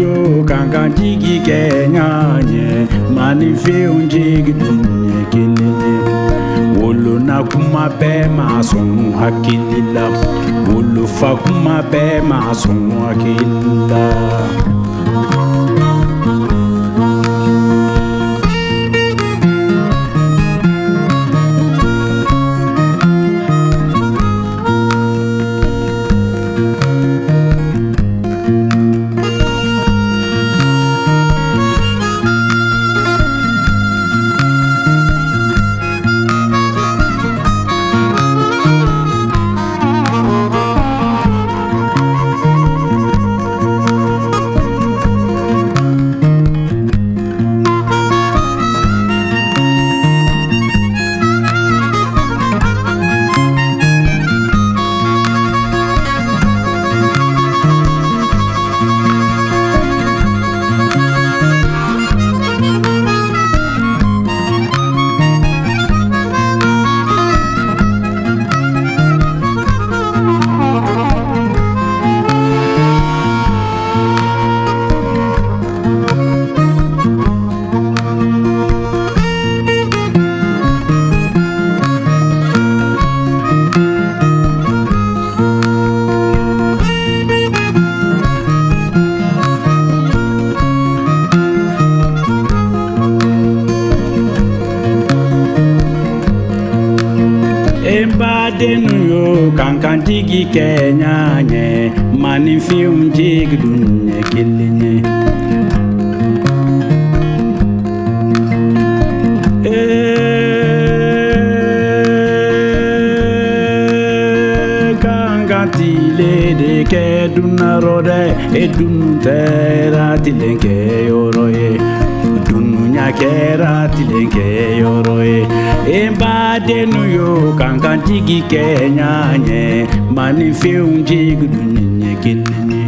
yo kanga ndiki kenyanye manife unjiki nyekelele wolo na kuma be masonu hakilila. Wolo fa kuma be masonu hakilila. jike nyanye manin fium jig dunye kilinye. Eh, Tile de ke dunarode e dunun tera tilenke yoroye. nyakera tilenge yoroe embadenuyo kankantigi kenyanye manifeunjigudunyenyekinini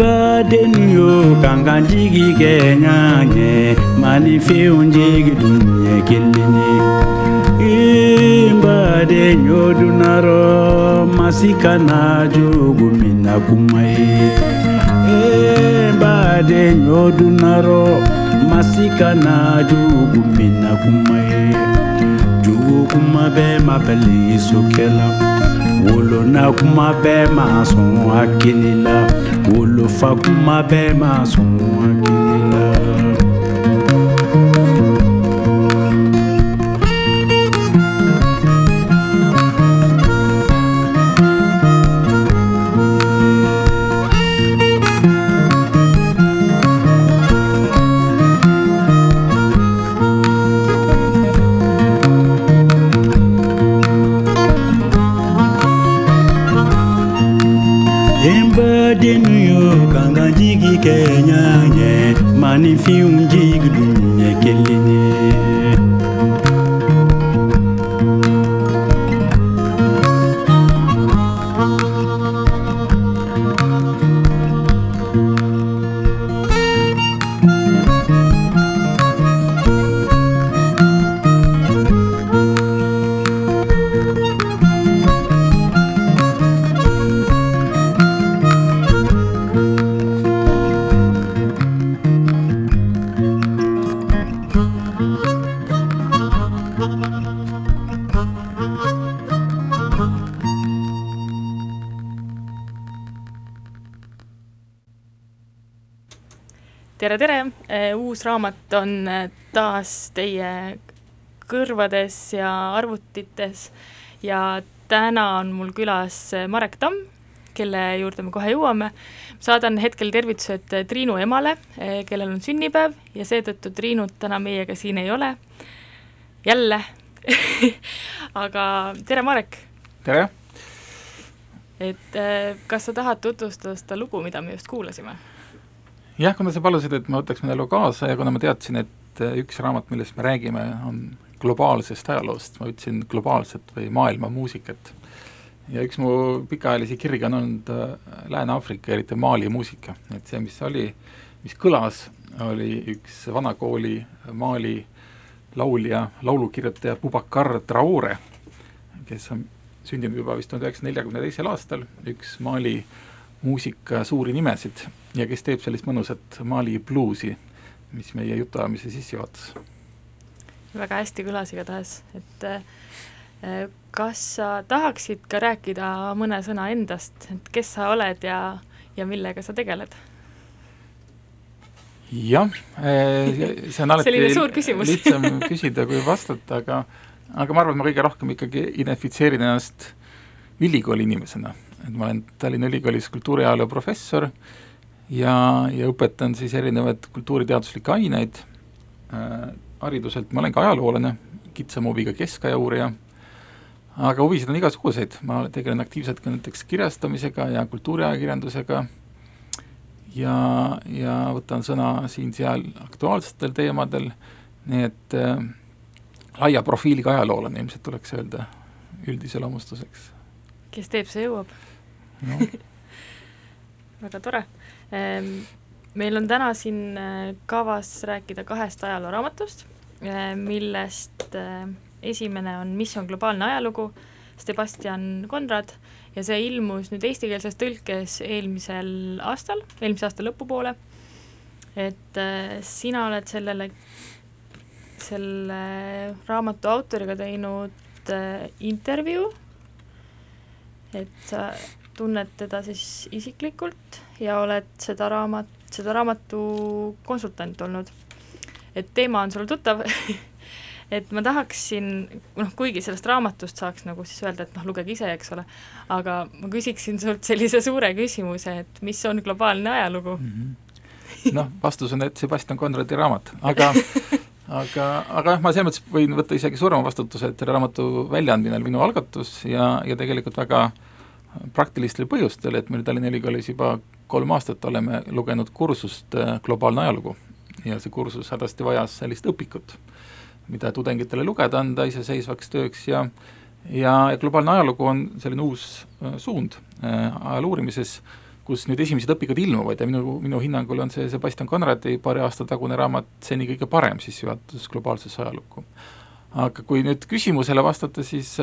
embadenuyo kankantigi kenyanye manifeunjigudunyekinini de nyodunaro masikana jogumina kumaye bade nyodunaro masikana jogumina kumaye jogo kuma bɛ ma bɛli sokɛla wolona kuma bɛ ma sɔn hakili la wolofa kuma bɛ ma sɔn hakili la vive um uus raamat on taas teie kõrvades ja arvutites ja täna on mul külas Marek Tamm, kelle juurde me kohe jõuame. saadan hetkel tervitused Triinu emale, kellel on sünnipäev ja seetõttu Triinut täna meiega siin ei ole. jälle aga tere, Marek! tere! et kas sa tahad tutvustada seda lugu, mida me just kuulasime? Jah, kuna sa palusid, et ma võtaks mõne loo kaasa ja kuna ma teadsin, et üks raamat, millest me räägime, on globaalsest ajaloost, ma ütlesin globaalset või maailma muusikat. ja üks mu pikaajalisi kirgi on olnud äh, Lääne-Aafrika, eriti Mali muusika, et see, mis oli, mis kõlas, oli üks vanakooli Mali laulja, laulukirjutaja Boubacar Traore, kes on sündinud juba vist tuhande üheksasaja neljakümne teisel aastal, üks Mali muusika suuri nimesid ja kes teeb sellist mõnusat Mali bluusi, mis meie jutuajamise sisse juhatas. Väga hästi kõlas igatahes, et äh, kas sa tahaksid ka rääkida mõne sõna endast, et kes sa oled ja, ja millega sa tegeled? jah, äh, see on alati lihtsam küsida kui vastata, aga aga ma arvan, et ma kõige rohkem ikkagi identifitseerin ennast ülikooli inimesena, et ma olen Tallinna Ülikoolis kultuuriajaloo professor ja, ja õpetan siis erinevaid kultuuriteaduslikke aineid. Äh,, hariduselt ma olen ka ajaloolane, kitsama huviga keskaja uurija, aga huvisid on igasuguseid, ma tegelen aktiivselt ka näiteks kirjastamisega ja kultuuriajakirjandusega. Ja, ja võtan sõna siin-seal aktuaalsetel teemadel, nii et äh, laia profiiliga ajaloolane ilmselt tuleks öelda üldiseloomustuseks. kes teeb, see jõuab. No. väga tore meil on täna siin äh, kavas rääkida kahest ajalooraamatust, äh, millest äh, esimene on Mis on globaalne ajalugu, Sebastian Konrad, ja see ilmus nüüd eestikeelses tõlkes eelmisel aastal, eelmise aasta lõpupoole, et sina oled sellele, selle raamatu autoriga teinud intervjuu, et tunned teda siis isiklikult ja oled seda raamat seda raamatu konsultant olnud. et teema on sulle tuttav et ma tahaksin, noh, kuigi sellest raamatust saaks nagu siis öelda, et noh, lugege ise, eks ole, aga ma küsiksin sult sellise suure küsimuse, et mis on globaalne ajalugu mm? -hmm. noh, vastus on, et Sebastian Conradi raamat, aga aga, aga jah, ma selles mõttes võin võtta isegi suurema vastutuse, et selle raamatu väljaandmine oli minu algatus ja, ja tegelikult väga praktilistel põhjustel, et meil Tallinna Ülikoolis juba kolm aastat oleme lugenud kursust äh, Globaalne ajalugu ja see kursus hädasti vajas sellist õpikut, mida tudengitele lugeda anda iseseisvaks tööks ja ja, ja globaalne ajalugu on selline uus äh, suund äh, ajaloo uurimises, kus nüüd esimesed õpikud ilmuvad ja minu, minu hinnangul on see Sebastian Conradi paari aasta tagune raamat seni kõige parem sissejuhatus globaalsesse ajalukku. aga kui nüüd küsimusele vastata, siis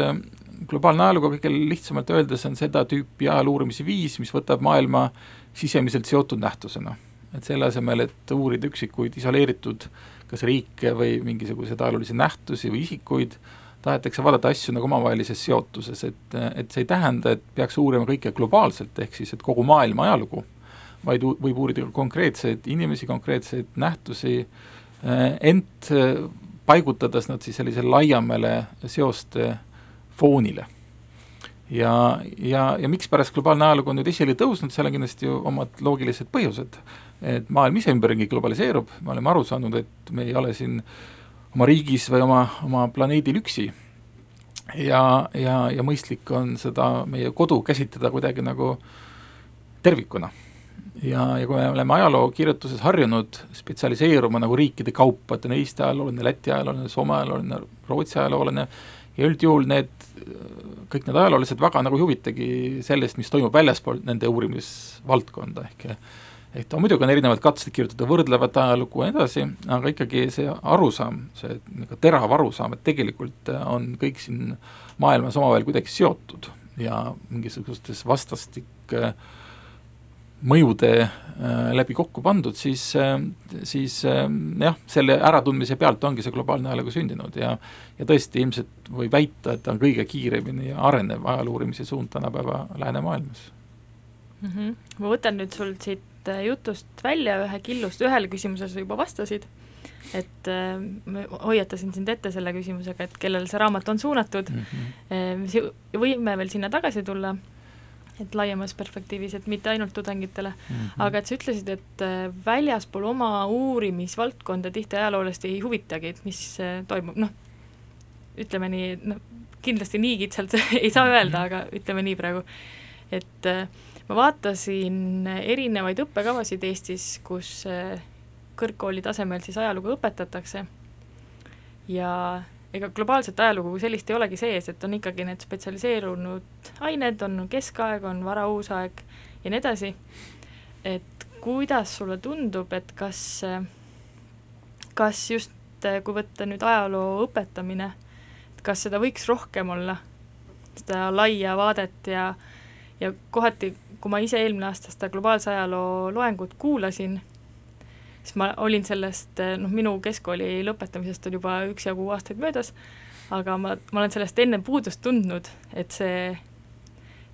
globaalne ajalugu kõige lihtsamalt öeldes on seda tüüpi ajaloo uurimise viis, mis võtab maailma sisemiselt seotud nähtusena. et selle asemel, et uurida üksikuid isoleeritud kas riike või mingisuguseid ajaloolisi nähtusi või isikuid, tahetakse vaadata asju nagu omavahelises seotuses, et, et see ei tähenda, et peaks uurima kõike globaalselt, ehk siis et kogu maailma ajalugu, vaid võib uurida konkreetseid inimesi, konkreetseid nähtusi, ent paigutades nad siis sellisele laiemale seoste foonile ja, ja, ja mikspärast globaalne ajalugu on nüüd esile tõusnud, seal on kindlasti ju omad loogilised põhjused. et maailm ise ümberringi globaliseerub, me oleme aru saanud, et me ei ole siin oma riigis või oma, oma planeedil üksi. ja, ja, ja mõistlik on seda meie kodu käsitleda kuidagi nagu tervikuna. ja, ja kui me oleme ajalookirjutuses harjunud spetsialiseeruma nagu riikide kaupa, et on Eesti ajaloolane, Läti ajaloolane, Soome ajaloolane, Rootsi ajaloolane, ja üldjuhul need kõik need ajaloolased väga nagu ei huvitagi sellest, mis toimub väljaspool nende uurimisvaldkonda, ehk et on muidugi on erinevad katsed kirjutada võrdlevat ajalugu ja nii edasi, aga ikkagi see arusaam, see nagu terav arusaam, et tegelikult on kõik siin maailmas omavahel kuidagi seotud ja mingisugustes vastastik äh, mõjude äh, läbi kokku pandud, siis, äh, siis äh, jah, selle äratundmise pealt ongi see globaalne ajalugu sündinud ja ja tõesti, ilmselt võib väita, et ta on kõige kiiremini arenev ajaloo uurimise suund tänapäeva läänemaailmas mm. -hmm. ma võtan nüüd sul siit jutust välja ühe killust, ühele küsimusele sa juba vastasid, et äh, ma hoiatasin sind ette selle küsimusega, et kellele see raamat on suunatud mm, -hmm. äh, võime veel sinna tagasi tulla, et laiemas perspektiivis, et mitte ainult tudengitele. Mm, -hmm. aga et sa ütlesid, et äh, väljaspool oma uurimisvaldkonda tihti ajaloolast ei huvitagi, et mis äh, toimub, noh, ütleme nii, noh, kindlasti nii kitsalt ei saa öelda, aga ütleme nii praegu, et äh, ma vaatasin erinevaid õppekavasid Eestis, kus kõrgkooli tasemel siis ajalugu õpetatakse. Ja ega globaalset ajalugu kui sellist ei olegi sees, et on ikkagi need spetsialiseerunud ained, on keskaeg, on varauusaeg ja nii edasi, et kuidas sulle tundub, et kas, kas just, kui võtta nüüd ajaloo õpetamine, et kas seda võiks rohkem olla, seda laia vaadet ja, ja kohati, kui ma ise eelmine aasta seda globaalse ajaloo loengut kuulasin, siis ma olin sellest, noh, minu keskkooli lõpetamisest on juba üksjagu aastaid möödas, aga ma, ma olen sellest enne puudust tundnud, et see,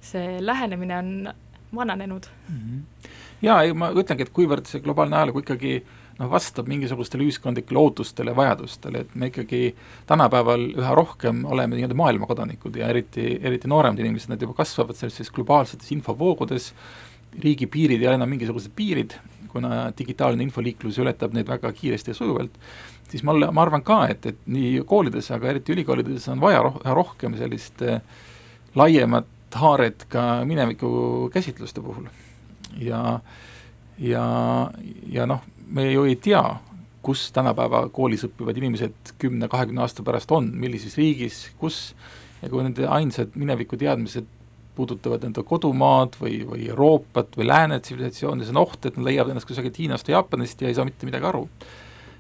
see lähenemine on vananenud mm. -hmm. jaa, ei ma ütlengi, et kuivõrd see globaalne ajalugu ikkagi noh, vastab mingisugustele ühiskondlikele ootustele ja vajadustele, et me ikkagi tänapäeval üha rohkem oleme nii-öelda maailmakodanikud ja eriti, eriti nooremad inimesed, nad juba kasvavad sellistes globaalsetes infovoogudes, riigipiirid ei ole enam mingisugused piirid kuna digitaalne infoliiklus ületab neid väga kiiresti ja sujuvalt, siis ma, ma arvan ka, et, et nii koolides, aga eriti ülikoolides on vaja roh-, rohkem sellist äh, laiemat haaret ka mineviku käsitluste puhul. ja, ja, ja noh, me ju ei tea, kus tänapäeva koolis õppivad inimesed kümne-kahekümne aasta pärast on, millises riigis, kus, ja kui nende ainsad mineviku teadmised puudutavad enda kodumaad või, või Euroopat või lääne tsivilisatsiooni, see on oht, et nad leiavad ennast kusagilt Hiinast või Jaapanist ja ei saa mitte midagi aru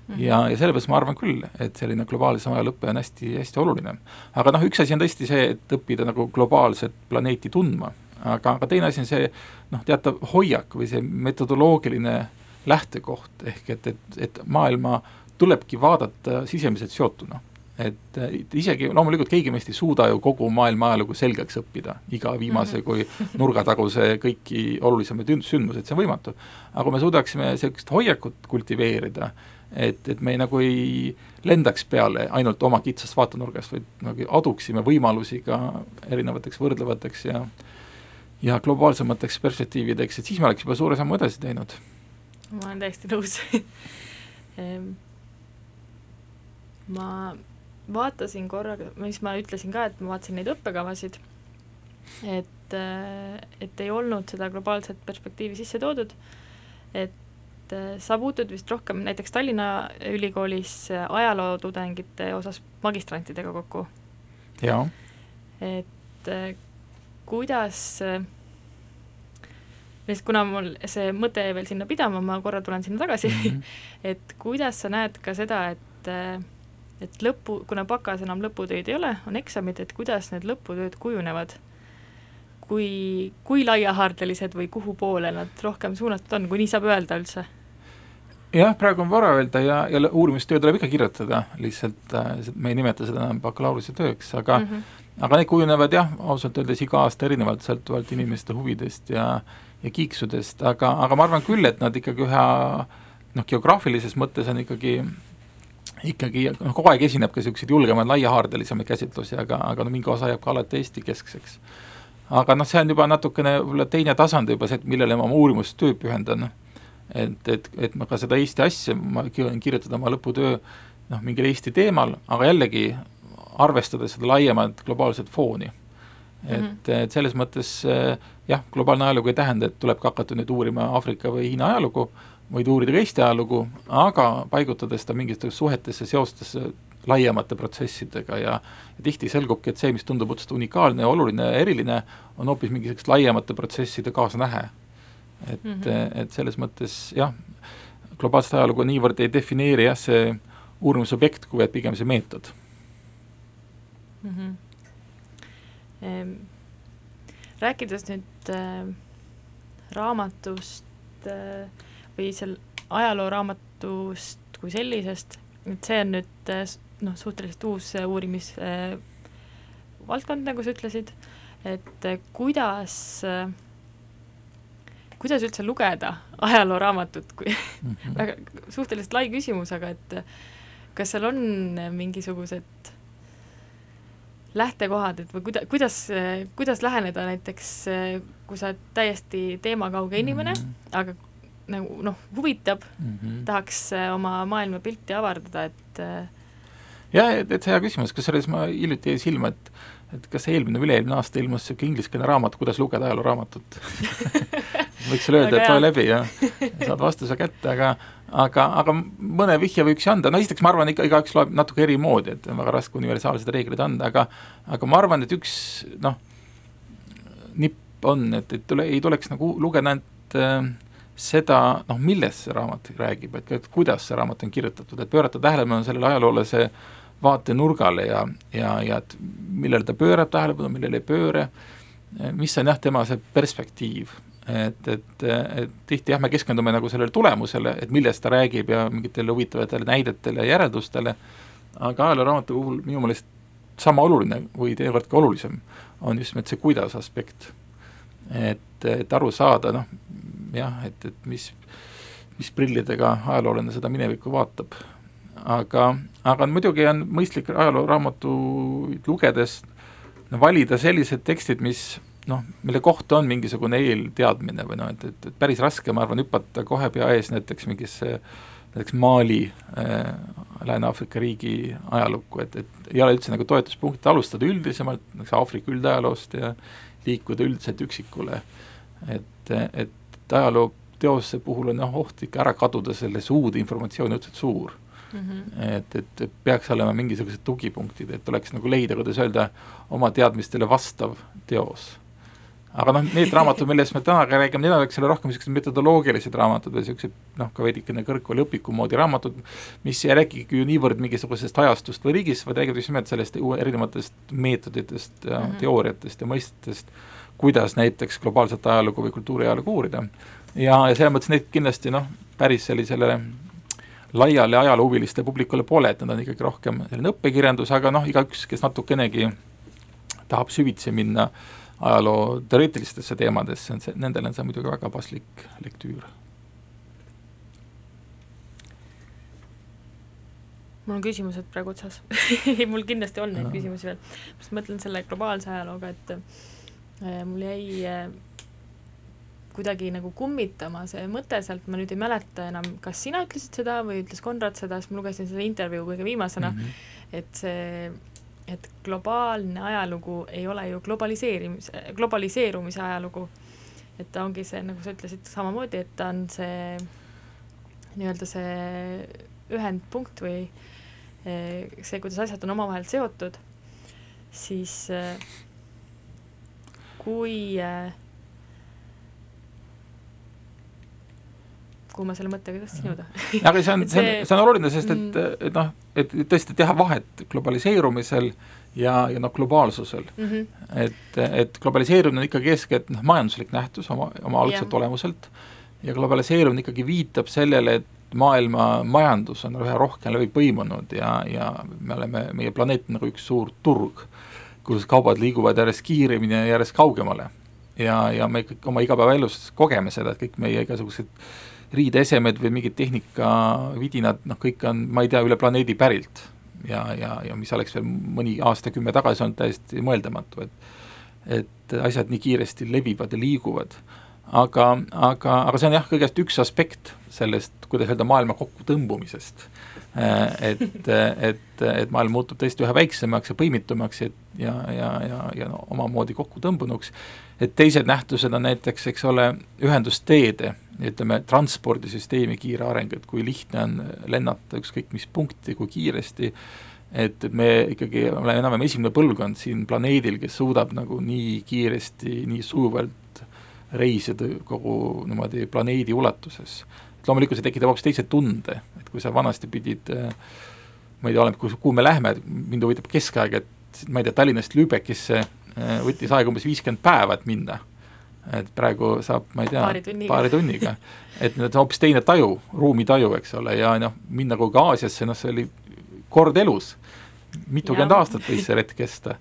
Mm -hmm. ja, ja sellepärast ma arvan küll, et selline globaalse ajalõpe on hästi, hästi oluline. aga noh, üks asi on tõesti see, et õppida nagu globaalset planeeti tundma, aga, aga teine asi on see noh, teatav hoiak või see metodoloogiline lähtekoht, ehk et, et, et maailma tulebki vaadata sisemiselt seotuna et isegi loomulikult keegi meist ei suuda ju kogu maailma ajalugu selgeks õppida, iga viimase mhm. kui nurgataguse kõiki olulisemaid sündmuseid, see on võimatu. aga kui me suudaksime sellist hoiakut kultiveerida, et, et me ei, nagu ei lendaks peale ainult oma kitsast vaatenurgast, vaid nagu aduksime võimalusi ka erinevateks võrdlevateks ja ja globaalsemateks perspektiivideks, et siis me oleks juba suure sammu edasi teinud. ma olen täiesti nõus ehm, ma vaatasin korraga, mis ma ütlesin ka, et ma vaatasin neid õppekavasid, et, äh, et ei olnud seda globaalset perspektiivi sisse toodud, et äh, sa puutud vist rohkem näiteks Tallinna Ülikoolis äh, ajalootudengite osas magistrantidega kokku. jaa. et kuidas lihtsalt kuna mul see mõte jäi veel sinna pidama, ma korra tulen sinna tagasi mm, -hmm. et kuidas sa näed ka seda, et et lõpu, kuna bakas enam lõputöid ei ole, on eksamid, et kuidas need lõputööd kujunevad? kui, kui laiahaardelised või kuhu poole nad rohkem suunatud on, kui nii saab öelda üldse? jah, praegu on vara öelda ja, ja uurimistöö tuleb ikka kirjutada, lihtsalt äh, me ei nimeta seda enam bakalaureusetööks, aga mm -hmm. aga need kujunevad jah, ausalt öeldes iga aasta erinevalt, sõltuvalt inimeste huvidest ja ja kiiksudest, aga, aga ma arvan küll, et nad ikkagi ühe noh, geograafilises mõttes on ikkagi ikkagi noh, kogu aeg esineb ka niisuguseid julgemaid, laiahaardelisemaid käsitlusi, aga, aga no mingi osa jääb ka alati Eesti-keskseks. aga noh, see on juba natukene võib-olla teine tasand juba see, et millele ma oma uurimustöö pühendan. et, et, et ma ka seda Eesti asja, ma kirjutada oma lõputöö noh, mingil Eesti teemal, aga jällegi arvestades seda laiemat globaalset fooni. et mm, -hmm. et selles mõttes jah, globaalne ajalugu ei tähenda, et tulebki hakata nüüd uurima Aafrika või Hiina ajalugu, võid uurida ka Eesti ajalugu, aga paigutades ta mingitesse suhetesse, seostesse laiemate protsessidega ja, ja tihti selgubki, et see, mis tundub otseselt unikaalne ja oluline ja eriline, on hoopis mingisugust laiemate protsesside kaasnähe. et mm, -hmm. et selles mõttes jah, globaalset ajalugu niivõrd ei defineeri jah, see uurimisobjekt, kuivõrd pigem see meetod mm. -hmm. Ehm, rääkides nüüd äh, raamatust äh, või seal ajalooraamatust kui sellisest, et see on nüüd noh, suhteliselt uus uurimisvaldkond, nagu sa ütlesid, et kuidas, kuidas üldse lugeda ajalooraamatut, kui mm Mhm. väga suhteliselt lai küsimus, aga et kas seal on mingisugused lähtekohad, et või kuida-, kuidas, kuidas läheneda näiteks, kui sa oled täiesti teemakauge inimene mm. -hmm. aga nagu noh, huvitab mm. -hmm. tahaks oma maailmapilti avardada, et jah, et, et hea küsimus, kusjuures ma hiljuti jäi silma, et et kas eelmine või üle-eelmine aasta ilmus niisugune ingliskeelne raamat, kuidas lugeda ajalooraamatut võiks sulle öelda, et loe läbi ja saad vastuse kätte, aga aga, aga mõne vihje võiks ju anda, no esiteks ma arvan, ikka igaüks loeb natuke eri moodi, et on väga raske universaalseid reegleid anda, aga aga ma arvan, et üks noh, nipp on, et, et tule, ei tuleks nagu lugeda ainult äh, seda, noh, millest see raamat räägib, et, et kuidas see raamat on kirjutatud, et pöörata tähelepanu sellele ajaloolase vaatenurgale ja, ja, ja et millele ta pöörab tähelepanu, millele ei pööra, mis on jah, tema see perspektiiv. et, et, et tihti jah, me keskendume nagu sellele tulemusele, et millest ta räägib ja mingitele huvitavatele näidetele ja järeldustele, aga ajalooraamatu puhul minu meelest sama oluline või teinekord ka olulisem on just nimelt see kuidas aspekt. et, et aru saada, noh jah, et, et mis, mis prillidega ajaloolane seda minevikku vaatab. aga, aga muidugi on mõistlik ajalooraamatuid lugedes no, valida sellised tekstid, mis noh, mille kohta on mingisugune eelteadmine või noh, et, et, et päris raske, ma arvan, hüpata kohe pea ees näiteks mingisse näiteks Mali äh, Lääne-Aafrika riigi ajalukku, et, et ei ole üldse nagu toetuspunkti alustada üldisemalt, näiteks Aafrika üldajaloost ja liikuda üldiselt üksikule. et, et ajalooteose puhul on jah, oht ikka ära kaduda selles uude informatsiooni õudselt suur mm -hmm. et, et, et peaks olema mingisugused tugipunktid, et oleks nagu leida, kuidas öelda, oma teadmistele vastav teos. aga noh, need raamatud, millest me täna ka räägime, need on, eks ole, rohkem niisugused metodoloogilised raamatud või niisugused noh, ka veidikene kõrgkooli õpiku moodi raamatud, mis ei räägigi ju niivõrd mingisugusest ajastust või riigist, vaid räägib just nimelt sellest erinevatest meetoditest ja mm. -hmm. teooriatest ja mõistetest, kuidas näiteks globaalset ajalugu või kultuuriajalugu uurida. ja, ja selles mõttes need kindlasti noh, päris sellisele laiale ajaloohuviliste publikule pole, et nad on ikkagi rohkem selline õppekirjandus, aga noh, igaüks, kes natukenegi tahab süvitsi minna ajaloo teoreetilistesse teemadesse, on see, nendel on see muidugi väga paslik lektüür. mul on küsimused praegu otsas mul kindlasti on neid küsimusi veel. ma just mõtlen selle globaalse ajalooga, et mul jäi äh, kuidagi nagu kummitama see mõte sealt, ma nüüd ei mäleta enam, kas sina ütlesid seda või ütles Konrad seda, sest ma lugesin seda intervjuu kõige viimasena mm. -hmm. et see, et globaalne ajalugu ei ole ju globaliseerimise, globaliseerumise ajalugu. et ta ongi see, nagu sa ütlesid samamoodi, et ta on see nii-öelda see ühendpunkt või eh, see, kuidas asjad on omavahel seotud, siis kui eh, kuhu ma selle mõttega tahtsin jõuda aga see on, Et see on, see- on oluline, sest et, Mm. et noh, et tõesti teha vahet globaliseerumisel ja, ja noh, globaalsusel. mm? -hmm. et, et globaliseerumine on ikkagi eeskätt noh, majanduslik nähtus oma, oma algselt Jah. olemuselt ja globaliseerumine ikkagi viitab sellele, et maailma majandus on üha rohkem läbi põimunud ja, ja me oleme, meie planeet on nagu üks suur turg, kus kaubad liiguvad järjest kiiremini ja järjest kaugemale. ja, ja me kõik oma igapäevaelus kogeme seda, et kõik meie igasugused riideesemed või mingid tehnikavidinad, noh kõik on, ma ei tea, üle planeedi pärilt. ja, ja, ja mis oleks veel mõni aastakümme tagasi olnud täiesti mõeldamatu, et et asjad nii kiiresti levivad ja liiguvad. aga, aga, aga see on jah, kõigest üks aspekt sellest, kuidas öelda, maailma kokkutõmbumisest. Et, et, et maailm muutub tõesti üha väiksemaks ja põimitumaks ja, ja, ja, ja, ja no, omamoodi kokku tõmbunuks. et teised nähtused on näiteks, eks ole, ühendusteede, ütleme, transpordisüsteemi kiire areng, et kui lihtne on lennata ükskõik mis punkti, kui kiiresti, et me ikkagi oleme enam-vähem esimene põlvkond siin planeedil, kes suudab nagu nii kiiresti, nii sujuvalt reisida kogu niimoodi planeedi ulatuses. Loomulikult see tekitab hoopis teise tunde, et kui sa vanasti pidid äh, ma ei tea, oleneb, kuhu, me lähme, mind huvitab keskaeg, et ma ei tea, Tallinnast Lübeckisse äh, võttis aega umbes viiskümmend päeva, et minna. et praegu saab, ma ei tea, Paari tunniga. paari tunniga. et need on hoopis teine taju, ruumitaju, eks ole, ja noh, minna kuhugi Aasiasse, noh see oli kord elus. mitukümmend aastat võis see retk kesta.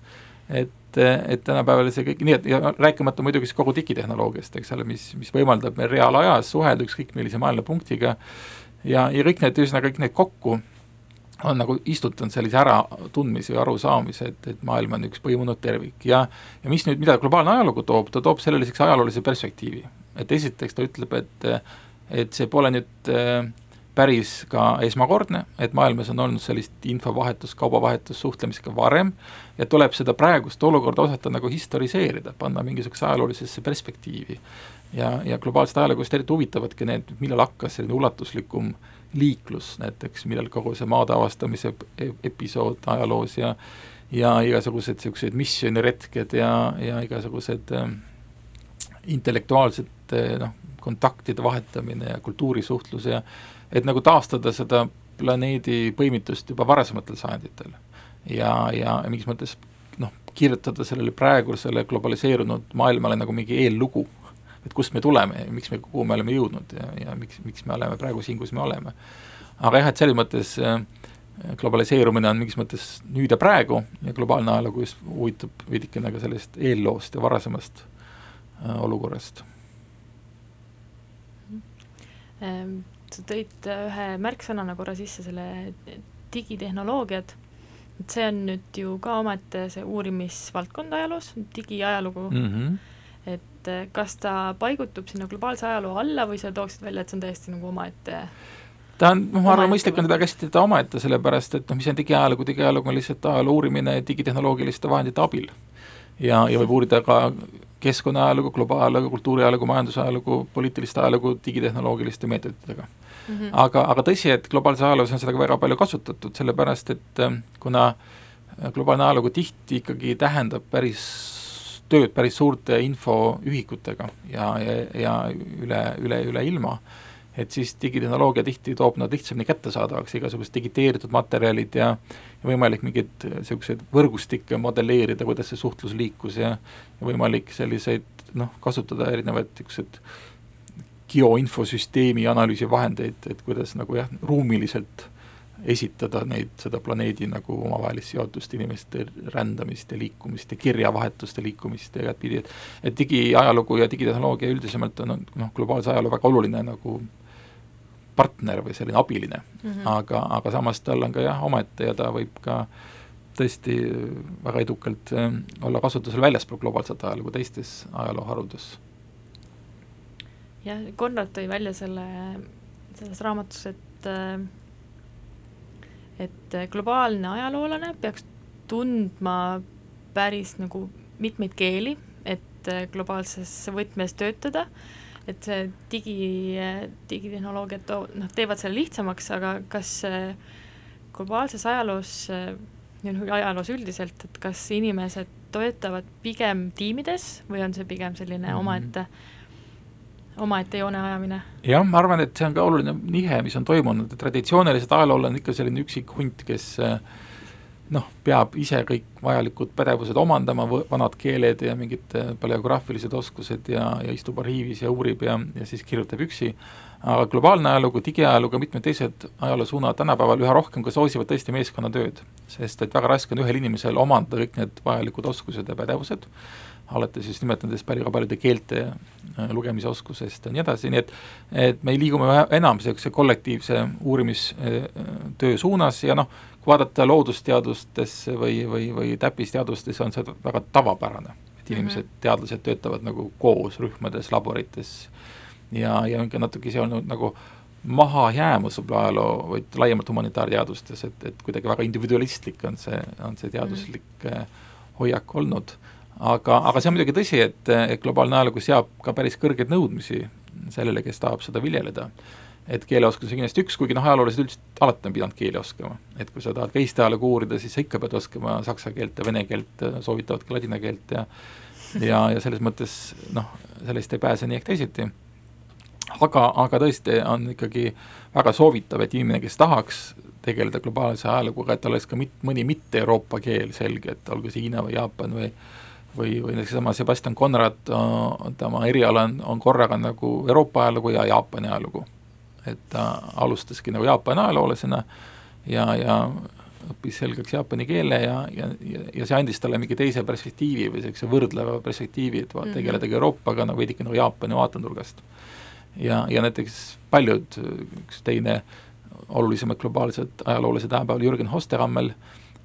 et, et tänapäeval see kõik, nii et ja rääkimata muidugi siis kogu digitehnoloogiast, eks ole, mis, mis võimaldab meil reaalajas suhelda ükskõik millise maailmapunktiga. Ja, ja kõik need, ühesõnaga kõik need kokku on nagu istutanud sellise äratundmise ja arusaamise, et, et maailm on üks põimunud tervik. Ja ja mis nüüd, mida globaalne ajalugu toob, ta toob sellele selliseks ajaloolise perspektiivi. et esiteks ta ütleb, et et see pole nüüd äh, päris ka esmakordne, et maailmas on olnud sellist infovahetust, kaubavahetust, suhtlemist ka varem ja tuleb seda praegust olukorda osata nagu historiseerida, panna mingisugusesse ajaloolisesse perspektiivi. ja, ja globaalsed ajaloost eriti huvitavadki need, millal hakkas selline ulatuslikum liiklus näiteks, millal kogu see maade avastamise episood ajaloos ja ja igasugused niisugused missiooniretked ja, ja igasugused äh, intellektuaalsed noh, kontaktide vahetamine ja kultuurisuhtlus ja et nagu taastada seda planeedi põimitust juba varasematel sajanditel. ja, ja mingis mõttes noh, kirjutada sellele praegusele globaliseerunud maailmale nagu mingi eellugu, et kust me tuleme ja miks me, kuhu me oleme jõudnud ja, ja miks, miks me oleme praegu siin, kus me oleme. aga jah, et selles mõttes äh, globaliseerumine on mingis mõttes nüüd ja praegu ja globaalne ajalugu just huvitab veidikene ka sellest eelloost ja varasemast äh, olukorrast Ehm, sa tõid äh, ühe märksõnana korra sisse selle digitehnoloogiad, et see on nüüd ju ka omaette see uurimisvaldkond ajaloos, digiajalugu. Mm, -hmm. et äh, kas ta paigutub sinna globaalse ajaloo alla või sa tooksid välja, et see on täiesti nagu omaette ta on, noh, ma arvan, mõistlik on teda käsitleda omaette, sellepärast et noh, mis on digiajalugu, digiajalugu on lihtsalt ajaloo uurimine digitehnoloogiliste vahendite abil. ja, ja võib uurida ka keskkonnaajalugu, globaajalugu, kultuuriajalugu, majandusajalugu, poliitilist ajalugu digitehnoloogiliste meetoditega mm. -hmm. aga, aga tõsi, et globaalses ajaloos on seda ka väga palju kasutatud, sellepärast et äh, kuna äh, globaalne ajalugu tihti ikkagi tähendab päris tööd päris suurte infoühikutega ja, ja, ja üle, üle, üle ilma, et siis digitehnoloogia tihti toob nad lihtsamini kättesaadavaks, igasugused digiteeritud materjalid ja ja võimalik mingeid niisuguseid võrgustikke modelleerida, kuidas see suhtlus liikus ja ja võimalik selliseid noh, kasutada erinevaid niisuguseid geoinfosüsteemi analüüsivahendeid, et kuidas nagu jah, ruumiliselt esitada neid, seda planeedi nagu omavahelist seotust, inimeste rändamist ja liikumist ja kirjavahetust ja liikumist ja igatpidi, et et digiajalugu ja digitehnoloogia üldisemalt on noh, globaalse ajaloo väga oluline nagu partner või selline abiline mm, -hmm. aga, aga samas tal on ka jah, omaette ja ta võib ka tõesti väga edukalt äh, olla kasutusel väljaspool globaalset ajalugu teistes ajalooharudes. Jah, Konrad tõi välja selle, selles raamatus, et äh, et globaalne ajaloolane peaks tundma päris nagu mitmeid keeli, et äh, globaalses võtmes töötada et see digi, digitehnoloogiad too-, noh, teevad selle lihtsamaks, aga kas globaalses ajaloos, ajaloos üldiselt, et kas inimesed töötavad pigem tiimides või on see pigem selline mm -hmm. omaette omaette joone ajamine? jah, ma arvan, et see on ka oluline nihe, mis on toimunud, traditsiooniliselt ajalool on ikka selline üksik hunt, kes äh, noh, peab ise kõik vajalikud pädevused omandama, vanad keeled ja mingid äh, paleograafilised oskused ja, ja istub arhiivis ja uurib ja, ja siis kirjutab üksi, aga globaalne ajalugu, digiajalugu, mitmed teised ajaloosuunad tänapäeval üha rohkem ka soosivad tõesti meeskonnatööd, sest et väga raske on ühel inimesel omandada kõik need vajalikud oskused ja pädevused, alates just nimelt nendest väga paljude keelte äh, lugemise oskusest ja nii edasi, nii et et me liigume enam niisuguse kollektiivse uurimistöö suunas ja noh, kui vaadata loodusteadustesse või, või, või täppisteadustesse, on see väga tavapärane, et inimesed mm, -hmm. teadlased töötavad nagu koos rühmades, laborites ja, ja on ka natuke see olnud nagu mahajäämus võib-olla ajaloo või laiemalt humanitaarteadustes, et, et kuidagi väga individualistlik on see, on see teaduslik mm -hmm. hoiak olnud. aga, aga see on muidugi tõsi, et, et globaalne ajalugu seab ka päris kõrgeid nõudmisi sellele, kes tahab seda viljeleda et keeleoskus on kindlasti üks, kuigi noh, ajaloolased üldiselt alati on pidanud keeli oskama. et kui sa tahad ka Eesti ajalugu uurida, siis sa ikka pead oskama saksa keelt ja vene keelt, soovitavalt ka ladina keelt ja ja, ja selles mõttes noh, sellest ei pääse nii ehk teisiti. Aga, aga tõesti on ikkagi väga soovitav, et inimene, kes tahaks tegeleda globaalse ajaluguga, et oleks ka mit-, mõni mitte Euroopa keel selge, et olgu see Hiina või Jaapan või või, või näiteks seesama Sebastian Conrad, tema eriala on, on korraga nagu Euroopa ajalugu ja Jaapani ajalugu et ta alustaski nagu Jaapani ajaloolasena ja, ja õppis selgeks jaapani keele ja, ja, ja, see andis talle mingi teise perspektiivi või niisuguse võrdleva perspektiivi, et mm -hmm. tegeledagi Euroopaga nagu veidike nagu Jaapani vaatenurgast. Ja, ja näiteks paljud, üks teine olulisemad globaalsed ajaloolased tänapäeval, Jürgen Hosterammel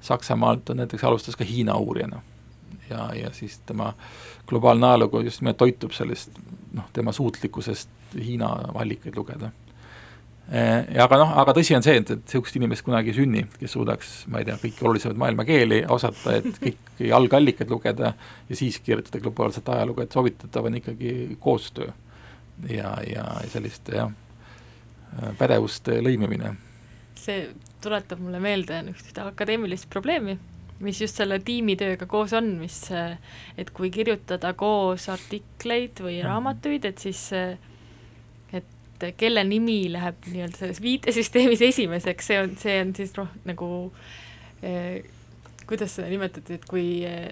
Saksamaalt on näiteks alustas ka Hiina uurijana. ja, ja siis tema globaalne ajalugu just nimelt toitub sellest noh, tema suutlikkusest Hiina allikaid lugeda Eh, ja aga noh, aga tõsi on see, et, et niisugust inimest kunagi ei sünni, kes suudaks, ma ei tea, kõiki olulisemaid maailma keeli osata, et kõiki algallikaid lugeda ja siis kirjutada globaalset ajalugu, et soovitatav on ikkagi koostöö ja, ja selliste jah, pädevuste lõimimine. see tuletab mulle meelde ühte akadeemilist probleemi, mis just selle tiimitööga koos on, mis, et kui kirjutada koos artikleid või mhm. raamatuid, et siis et kelle nimi läheb nii-öelda selles viitesüsteemis esimeseks, see on, see on siis noh, nagu eh, kuidas seda nimetati, et kui eh,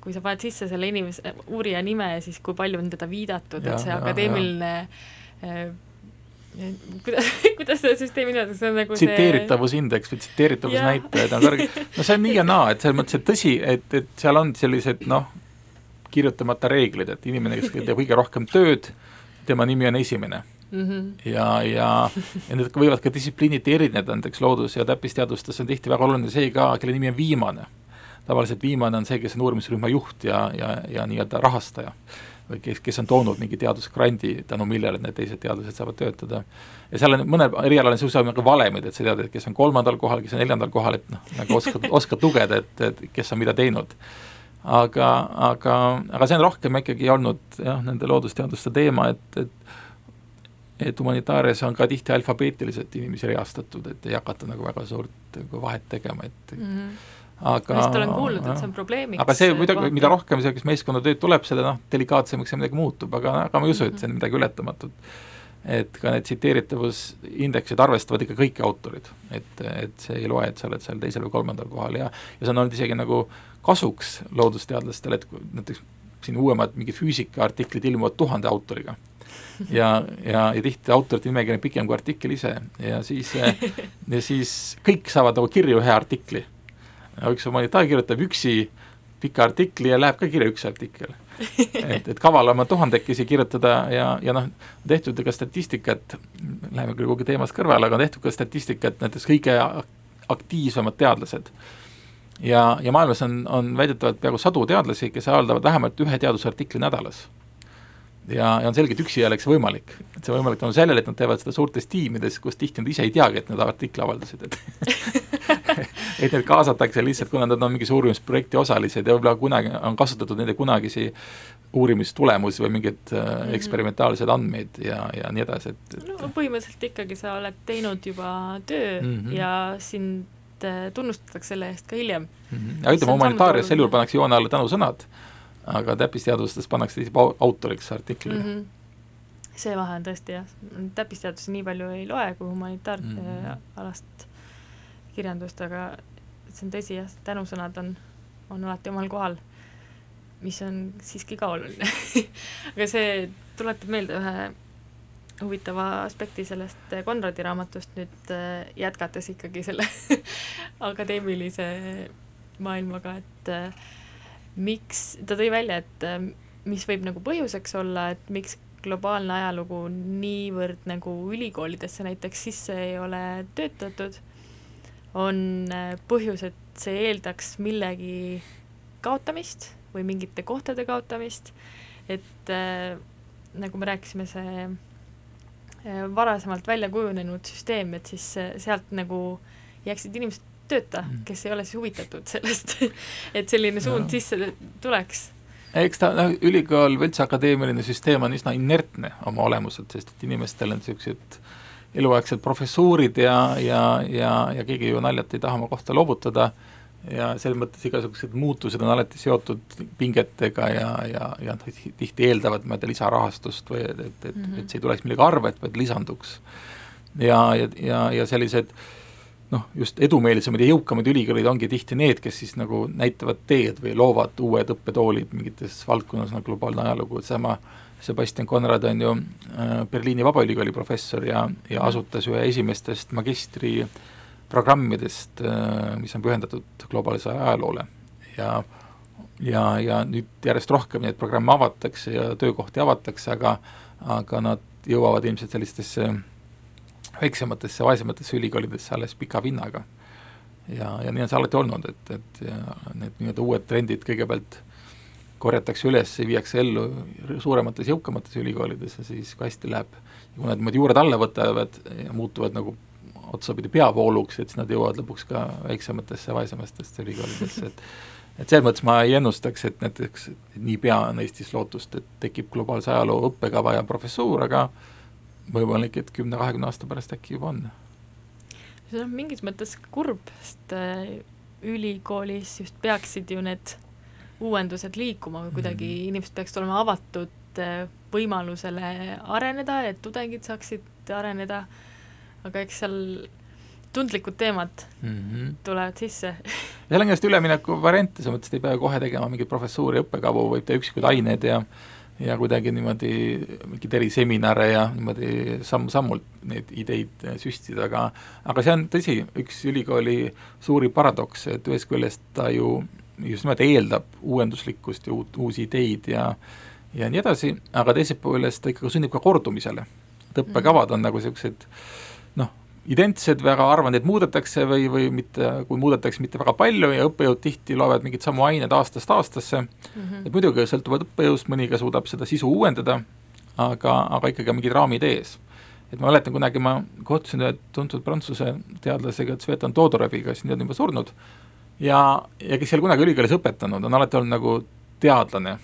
kui sa paned sisse selle inimese, uurija nime, siis kui palju on teda viidatud, et see akadeemiline eh, kuidas, kuidas seda süsteemi nimetatakse, see on nagu tsiteeritavusindeks või tsiteeritavusnäitajad on kõrge, no see on nii ja naa, et selles mõttes, et tõsi, et, et seal on sellised noh, kirjutamata reeglid, et inimene, kes teeb kõige rohkem tööd, tema nimi on esimene mm. -hmm. ja, ja, ja need võivad ka distsipliiniti erineda, näiteks loodus- ja täppisteadustes on tihti väga oluline see ka, kelle nimi on viimane. Tavaliselt viimane on see, kes on uurimisrühma juht ja, ja, ja nii-öelda rahastaja või kes, kes on toonud mingi teadusgrandi, tänu millele need teised teadlased saavad töötada. ja seal on mõnel erialal on niisugused nagu valemid, et sa tead, et kes on kolmandal kohal, kes on neljandal kohal, et noh, nagu oskad, oskad lugeda, et, et kes on mida teinud. aga, aga, aga see on rohkem ikkagi olnud jah, nende loodusteaduste teema, et, et et humanitaarias on ka tihti alfabeetiliselt inimesi reastatud, et ei hakata nagu väga suurt nagu vahet tegema, et mm -hmm. Aga ma just olen kuulnud, et see on probleemiks. aga see muidugi, mida rohkem sellist meeskonnatööd tuleb, seda noh, delikaatsemaks ja midagi muutub, aga, aga ma ei usu, et see on midagi ületamatut. et ka need tsiteeritavusindeksid arvestavad ikka kõiki autorid, et, et see ei loe, et sa oled seal teisel või kolmandal kohal ja ja see on olnud isegi nagu kasuks loodusteadlastele, et näiteks siin uuemad mingid füüsikaartiklid ilmuvad tuhande autoriga ja, ja, ja tihti autorite nimekiri on pikem kui artikkel ise ja siis, ja siis kõik saavad nagu kirja ühe artikli. Üks humanitaar kirjutab üksi pika artikli ja läheb ka kirja üks artikkel. et, et kavalam on tuhandekesi kirjutada ja, ja noh, tehtud ka statistikat, läheme küll kuhugi teemast kõrvale, aga on tehtud ka statistikat, näiteks kõige aktiivsemad teadlased ja, ja maailmas on, on väidetavalt peaaegu sadu teadlasi, kes avaldavad vähemalt ühe teadusartikli nädalas ja, ja on selge, et üksi ei oleks võimalik. et see võimalik tänu sellele, et nad teevad seda suurtes tiimides, kus tihti nad ise ei teagi, et nad artikli avaldasid, et et need kaasatakse lihtsalt, kuna nad on mingi uurimisprojekti osalised ja võib-olla kunagi on kasutatud nende kunagisi uurimistulemusi või mingeid mm -hmm. eksperimentaalseid andmeid ja, ja nii edasi, et, et no põhimõtteliselt ikkagi sa oled teinud juba töö mm -hmm. ja sind äh, tunnustatakse selle eest ka hiljem mm. -hmm. ja ütleme, humanitaarias sel juhul pannakse joone alla tänusõnad aga täppisteadustes pannakse tihti autoriks artiklile mm. -hmm see vahe on tõesti jah, täppisteadusi nii palju ei loe kui humanitaaralast mm -hmm. kirjandust, aga see on tõsi jah, tänusõnad on, on alati omal kohal, mis on siiski ka oluline aga see tuletab meelde ühe huvitava aspekti sellest Konradi raamatust nüüd äh, jätkates ikkagi selle akadeemilise maailmaga, et äh, miks, ta tõi välja, et ähm, mis võib nagu põhjuseks olla, et miks globaalne ajalugu niivõrd nagu ülikoolidesse näiteks sisse ei ole töötatud, on äh, põhjus, et see eeldaks millegi kaotamist või mingite kohtade kaotamist, et äh, nagu me rääkisime, see äh, varasemalt välja kujunenud süsteem, et siis äh, sealt nagu jääksid inimesed tööta, mm. kes ei ole siis huvitatud sellest et selline suund no. sisse tuleks. eks ta, noh, ülikool üldse akadeemiline süsteem on üsna inertne oma olemuselt, sest et inimestel on niisugused eluaegsed professuurid ja, ja, ja, ja keegi ju naljalt ei taha oma kohta loovutada ja selles mõttes igasugused muutused on alati seotud pingetega ja, ja, ja tihti eeldavad nii-öelda lisarahastust või et, et, et, et see ei tuleks millegi arvelt, vaid lisanduks. ja, ja, ja, ja sellised äh, noh, just edumeelsemad ja jõukamad ülikoolid ongi tihti need, kes siis nagu näitavad teed või loovad uued õppetoolid mingites valdkonnas, nagu globaalne ajalugu, et sama Sebastian Konrad on ju äh, Berliini Vabaülikooli professor ja, ja asutas ühe esimestest magistri programmidest, mis on pühendatud globaalsele ajaloole. Ja ja, ja nüüd järjest rohkem neid programme avatakse ja töökohti avatakse, aga aga nad jõuavad ilmselt sellistesse väiksematesse, vaesematesse ülikoolidesse alles pika vinnaga. ja, ja nii on see alati olnud, et, et need nii-öelda uued trendid kõigepealt korjatakse üles ja viiakse ellu suuremates, jõukamates ülikoolides ja siis kui hästi läheb, kui nad niimoodi juured alla võtavad ja muutuvad nagu otsapidi peavooluks, et siis nad jõuavad lõpuks ka väiksematesse, vaesematesse ülikoolidesse, et et selles mõttes ma ei ennustaks, et näiteks niipea on Eestis lootust, et tekib globaalse ajaloo õppekava ja professuur, aga võimalik, et kümne-kahekümne aasta pärast äkki juba on. see on mingis mõttes kurb, sest äh, ülikoolis just peaksid ju need uuendused liikuma või kuidagi mm inimesed peaksid olema avatud äh, võimalusele areneda, et tudengid saaksid areneda, aga eks seal tundlikud teemad mm -hmm. tulevad sisse seal on kindlasti ülemineku variante, selles mõttes, et ei pea kohe tegema mingeid professuuri õppekavu, võib teha üksikuid aineid ja ja kuidagi niimoodi mingeid eriseminare ja niimoodi samm-sammult neid ideid süstida, aga aga see on tõsi, üks ülikooli suuri paradoks, et ühest küljest ta ju just nimelt eeldab uuenduslikkust ja uut, uusi ideid ja ja nii edasi, aga teisest küljest ta ikkagi sunnib ka kordumisele. et õppekavad on nagu niisugused noh, identsed, väga harva neid muudetakse või, või mitte, kui muudetakse, mitte väga palju ja õppejõud tihti loevad mingeid samu aineid aastast aastasse mm, -hmm. et muidugi sõltuvad õppejõust, mõni ka suudab seda sisu uuendada, aga, aga ikkagi on mingid raamid ees. et ma mäletan, kunagi ma kohtusin ühe tuntud prantsuse teadlasega, Tsvetan Todoroviga, kes nüüd on juba surnud, ja, ja kes ei ole kunagi ülikoolis õpetanud, on alati olnud nagu teadlane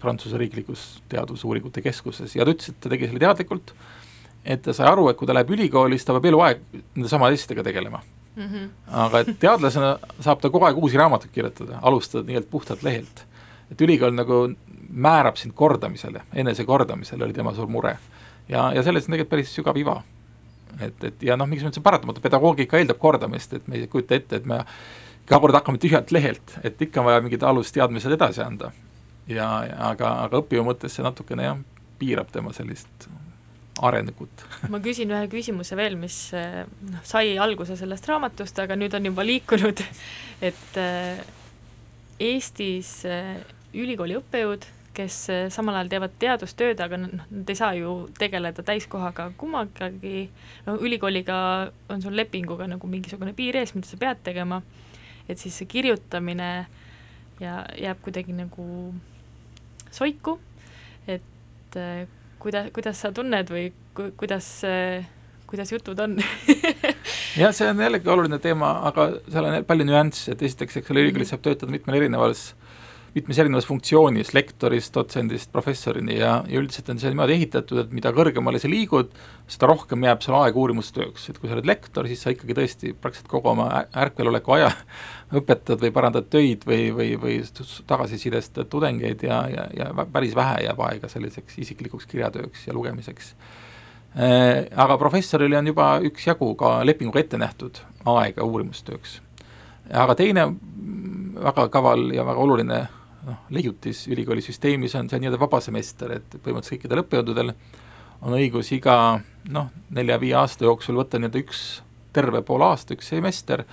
Prantsuse riiklikus teadusuuringute keskuses ja ta ütles, et ta tegi selle teadlikult et ta sai aru, et kui ta läheb ülikooli, siis ta peab eluaeg nende samade asjadega tegelema mm. -hmm. aga et teadlasena saab ta kogu aeg uusi raamatuid kirjutada, alustada nii-öelda puhtalt lehelt. et ülikool nagu määrab sind kordamisele, enesekordamisele oli tema suur mure. ja, ja selles on tegelikult päris sügav iva. et, et ja noh, mingis mõttes on paratamatu, pedagoogika eeldab kordamist, et me ei kujuta ette, et me iga kord hakkame tühjalt lehelt, et ikka on vaja mingid alusteadmised edasi anda. ja, ja aga, aga õppija mõttes see natukene jah, piirab tema sellist arengut. Ma küsin ühe küsimuse veel, mis eh, noh, sai alguse sellest raamatust, aga nüüd on juba liikunud, et eh, Eestis eh, ülikooli õppejõud, kes samal ajal teevad teadustööd, aga noh, nad ei saa ju tegeleda täiskohaga kummagagi, no ülikooliga on sul lepinguga nagu mingisugune piir ees, mida sa pead tegema, et siis see kirjutamine ja jääb kuidagi nagu soiku, et kuida-, kuidas sa tunned või ku-, kuidas kuidas jutud on? Jah, see on jällegi oluline teema, aga seal on palju nüansse, et esiteks, eks ole, ülikoolis saab töötada mitmel erinevas mitmes erinevas funktsioonis, lektorist, dotsendist, professorini ja, ja üldiselt on see niimoodi ehitatud, et mida kõrgemale sa liigud, seda rohkem jääb sul aega uurimustööks, et kui sa oled lektor, siis sa ikkagi tõesti praktiliselt kogu oma ärkveloleku aja õpetad või parandad töid või, või, või tagasisidestad tudengeid ja, ja, ja päris vähe jääb aega selliseks isiklikuks kirjatööks ja lugemiseks. Äh, aga professorile on juba üksjagu ka lepinguga ette nähtud aega uurimustööks. aga teine väga kaval ja väga oluline noh, leiutis ülikooli süsteemis on see nii-öelda vaba semester, et põhimõtteliselt kõikidel õppejõududel on õigus iga noh, nelja-viie aasta jooksul võtta nii-öelda üks terve pool aasta, üks semester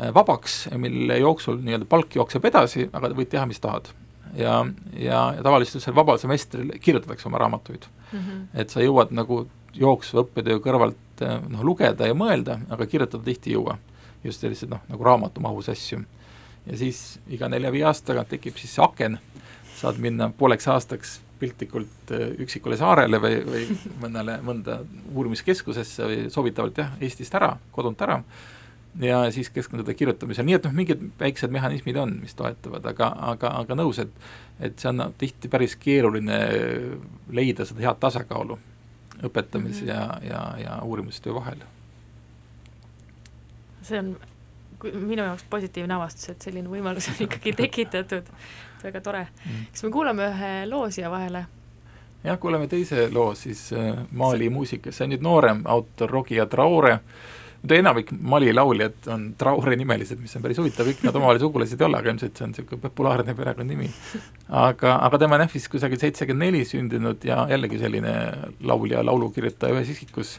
Äh, vabaks, mille jooksul nii-öelda palk jookseb edasi, aga võid teha, mis tahad. ja, ja, ja tavaliselt sel vabal semestril kirjutatakse oma raamatuid mm. -hmm. et sa jõuad nagu jooksva õppetöö kõrvalt äh, noh, lugeda ja mõelda, aga kirjutada tihti ei jõua. just selliseid noh, nagu raamatumahus asju. Ja siis iga nelja-viie aasta tagant tekib siis see aken, saad minna pooleks aastaks piltlikult äh, üksikule saarele või, või mõnele, mõnda uurimiskeskusesse või soovitavalt jah, Eestist ära, kodunt ära ja siis keskenduda kirjutamisele, nii et noh, mingid väiksed mehhanismid on, mis toetavad, aga, aga, aga nõus, et et see on tihti päris keeruline leida seda head tasakaalu õpetamise mm -hmm. ja, ja, ja uurimustöö vahel. see on minu jaoks positiivne avastus, et selline võimalus on ikkagi tekitatud, väga tore. Mm.. kas me kuulame ühe loo siia vahele? jah, kuulame teise loo siis äh, Mali muusikast, see on nüüd noorem autor Rogia Traore. Muidu enamik Mali lauljad on Traore nimelised, mis on päris huvitav, kõik nad omavahel sugulased ei ole, aga ilmselt see on niisugune populaarne perekonnanimi. aga, aga tema on jah vist kusagil seitsekümmend neli sündinud ja jällegi selline laulja, laulukirjutaja ühes isikus,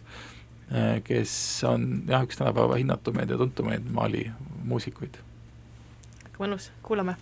Äh, kes on jah, üks tänapäeva hinnatumaid ja tuntumaid Mali muusikuid. mõnus, kuulame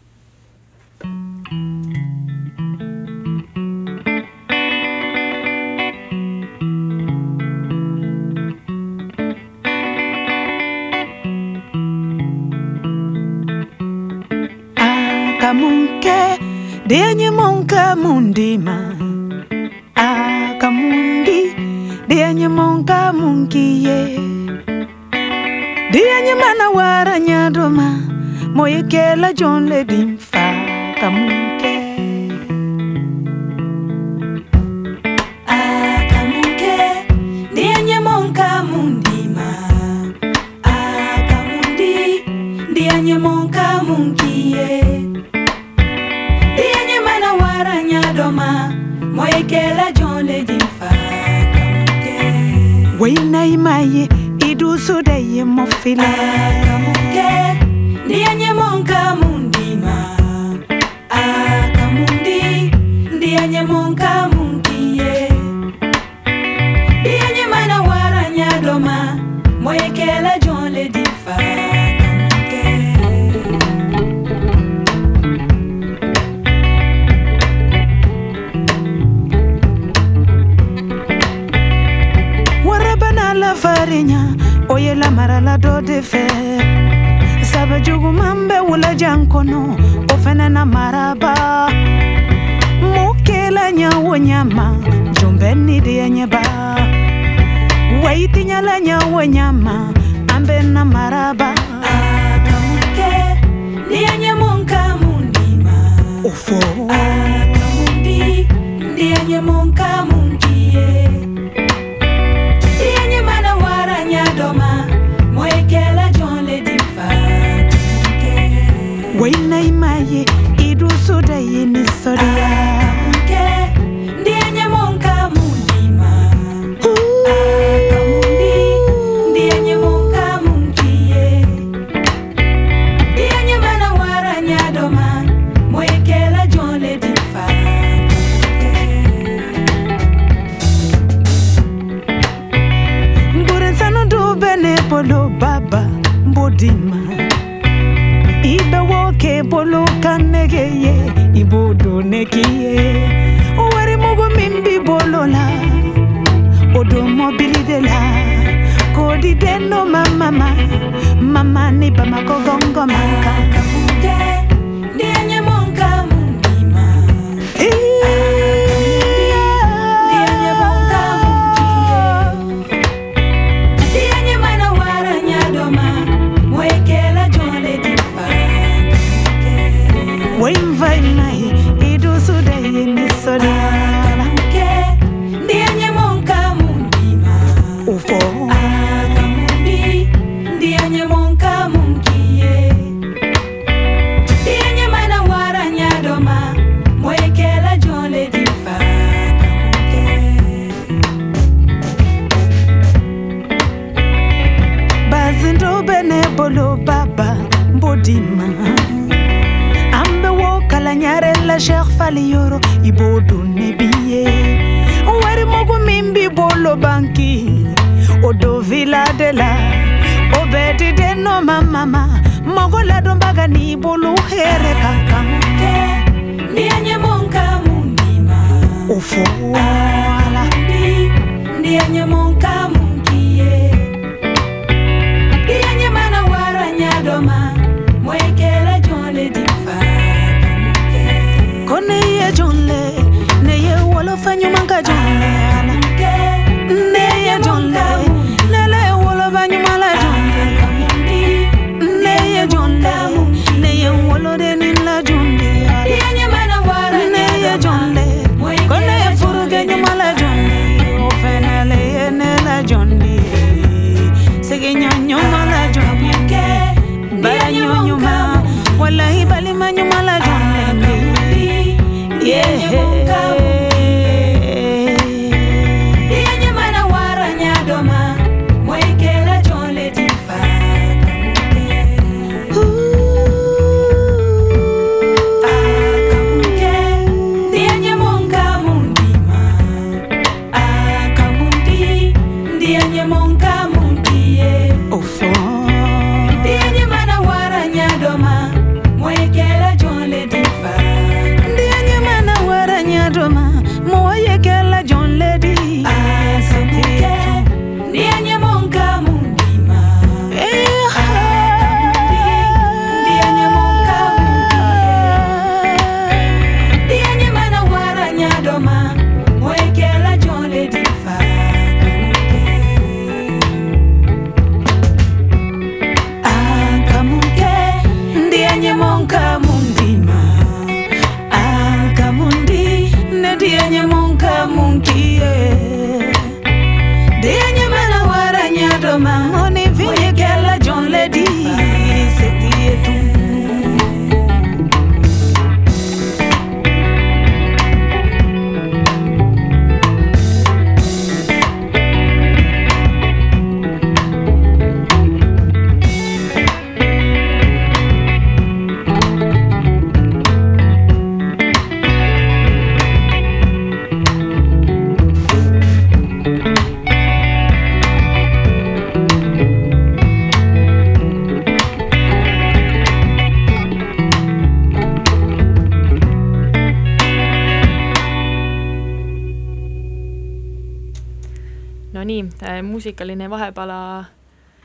muusikaline vahepala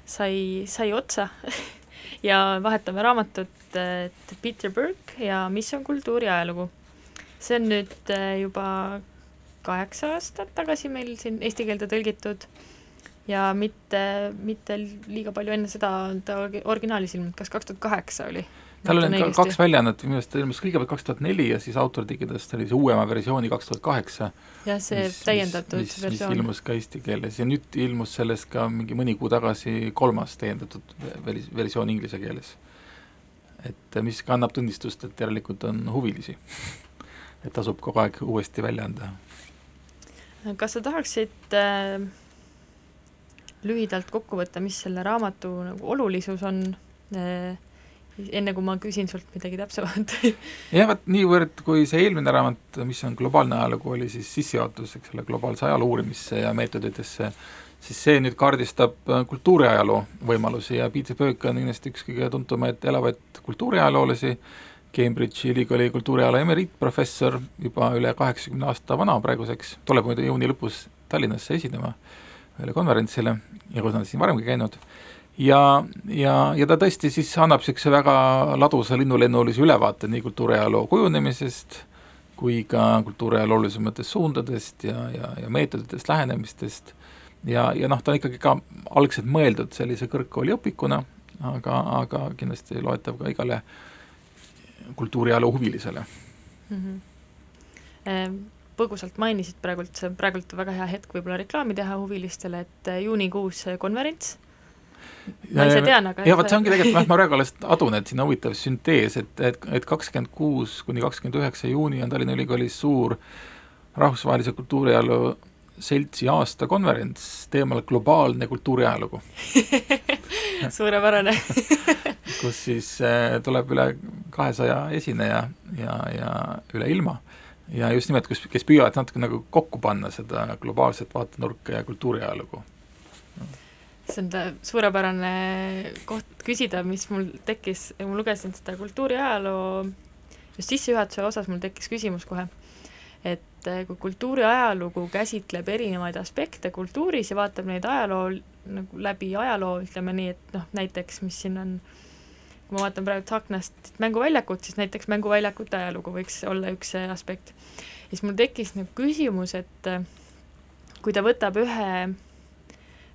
sai, sai otsa ja vahetame raamatut, et Peter Burke ja Mis on kultuuri ajalugu. see on nüüd äh, juba kaheksa aastat tagasi meil siin eesti keelde tõlgitud ja mitte, mitte liiga palju enne seda on ta originaalis ilmunud, kas kaks tuhat kaheksa oli? Tal on ka kaks väljaannet, minu ta ilmus kõigepealt kaks tuhat neli ja siis autor tegi tast sellise uuema versiooni kaks tuhat kaheksa. jah, see täiendatud mis, mis, mis versioon. ilmus ka eesti keeles ja nüüd ilmus sellest ka mingi mõni kuu tagasi kolmas täiendatud veris-, versioon inglise keeles. et mis ka annab tunnistust, et järelikult on huvilisi. et tasub kogu aeg uuesti välja anda. kas sa tahaksid äh, lühidalt kokku võtta, mis selle raamatu nagu olulisus on äh,, enne kui ma küsin sult midagi täpsemat. Jah, vot niivõrd, kui see eelmine raamat, mis on globaalne ajalugu, oli siis sissejuhatus, eks ole, globaalse ajaloo uurimisse ja meetoditesse, siis see nüüd kaardistab äh, kultuuriajaloo võimalusi ja Peter Burke on kindlasti üks kõige tuntumaid elavaid kultuuriajaloolasi, Cambridge'i ülikooli kultuuriajaloo emeriitprofessor, juba üle kaheksakümne aasta vana praeguseks, tuleb muidu juuni lõpus Tallinnasse esinema ühele konverentsile ja kus nad siin varemgi käinud ja, ja, ja ta tõesti siis annab niisuguse väga ladusa linnulennulise ülevaate nii kultuuriajaloo kujunemisest kui ka kultuuriajaloo olulisematest suundadest ja, ja, ja meetoditest, lähenemistest ja, ja noh, ta on ikkagi ka algselt mõeldud sellise kõrgkooli õpikuna, aga, aga kindlasti loetav ka igale kultuuriajaloo huvilisele. mm. -hmm. põgusalt mainisid praegult, see on praegult väga hea hetk võib-olla reklaami teha huvilistele, et äh, juunikuus konverents, ma ise tean, aga ja vot see ongi tegelikult, noh, ma praegu alles adun, et siin on huvitav süntees, et, et, et kakskümmend kuus kuni kakskümmend üheksa juuni on Tallinna Ülikoolis suur rahvusvahelise kultuuriajaloo seltsi aastakonverents teemal globaalne kultuuriajalugu, suurepärane. Kus siis äh, tuleb üle kahesaja esineja ja, ja üle ilma. Ja just nimelt, kus, kes püüavad natuke nagu kokku panna seda globaalset vaatenurka ja kultuuriajalugu see on suurepärane koht küsida, mis mul tekkis, ma lugesin seda kultuuriajaloo just sissejuhatuse osas mul tekkis küsimus kohe, et eh, kui kultuuriajalugu käsitleb erinevaid aspekte kultuuris ja vaatab neid ajaloo nagu läbi ajaloo, ütleme nii, et noh, näiteks mis siin on, kui ma vaatan praegu aknast mänguväljakut, siis näiteks mänguväljakute ajalugu võiks olla üks aspekt. siis mul tekkis nagu küsimus, et eh, kui ta võtab ühe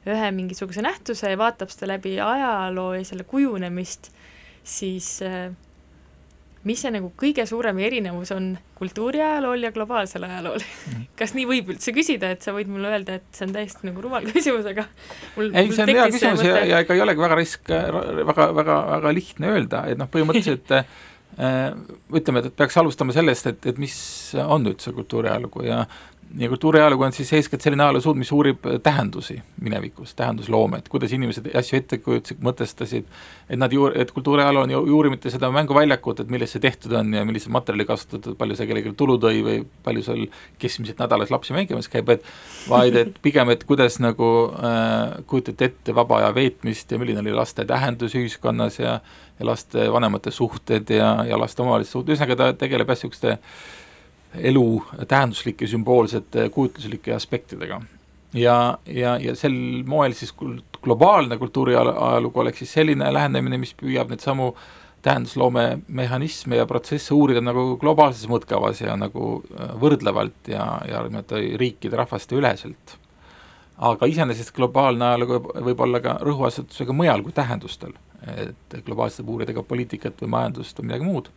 ühe mingisuguse nähtuse ja vaatab seda läbi ajaloo ja selle kujunemist, siis äh, mis see nagu kõige suurem erinevus on kultuuriajalool ja globaalsel ajalool Mhm. kas nii võib üldse küsida, et sa võid mulle öelda, et see on täiesti nagu rumal küsimus, aga mul, ei, see on hea küsimus ja, mõte- ja ega ei olegi väga risk, väga, väga, väga lihtne öelda, et noh, põhimõtteliselt äh, ütleme, et peaks alustama sellest, et, et mis on üldse kultuuriajalugu ja ja kultuuriajalugu on siis eeskätt selline ajaloosuund, mis uurib tähendusi minevikus, tähendusloomet, kuidas inimesed asju ette kujutasid, mõtestasid, et nad juur-, et kultuuriajaloo on ju, ei uuri mitte seda mänguväljakut, et millest see tehtud on ja millist materjali kasutatud, palju see kellelegi tulu tõi või palju seal keskmiselt nädalas lapsi mängimas käib, et vaid et pigem, et kuidas nagu äh, kujutati ette vaba aja veetmist ja milline oli laste tähendus ühiskonnas ja ja laste vanemate suhted ja, ja laste omavahelised suhted, ühesõnaga ta tegeleb jah, niisuguste elu tähenduslike, sümboolsete, kujutluslike aspektidega. ja, ja, ja sel moel siis globaalne kultuuriajalugu oleks siis selline lähenemine, mis püüab neid samu tähendusloome mehhanisme ja protsesse uurida nagu globaalses mõõtkavas ja nagu äh, võrdlevalt ja, ja nii-öelda riikide, rahvaste üleselt. aga iseenesest globaalne ajalugu võib olla ka rõhuasetusega mujal kui tähendustel, et globaalselt saab uurida ka poliitikat või majandust või midagi muud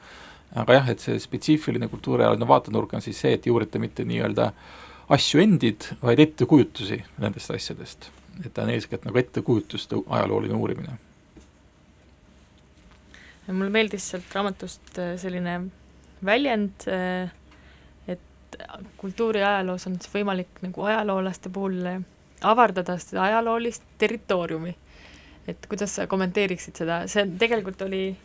aga jah, et see spetsiifiline kultuurialaline vaatenurk on siis see, et ei uurita mitte nii-öelda asju endid, vaid ettekujutusi nendest asjadest. et ta on eeskätt nagu ettekujutuste ajalooline uurimine. mulle meeldis sealt raamatust äh, selline väljend, äh, et kultuuriajaloos on siis võimalik nagu ajaloolaste puhul äh, avardada seda ajaloolist territooriumi. et kuidas sa kommenteeriksid seda, see tegelikult oli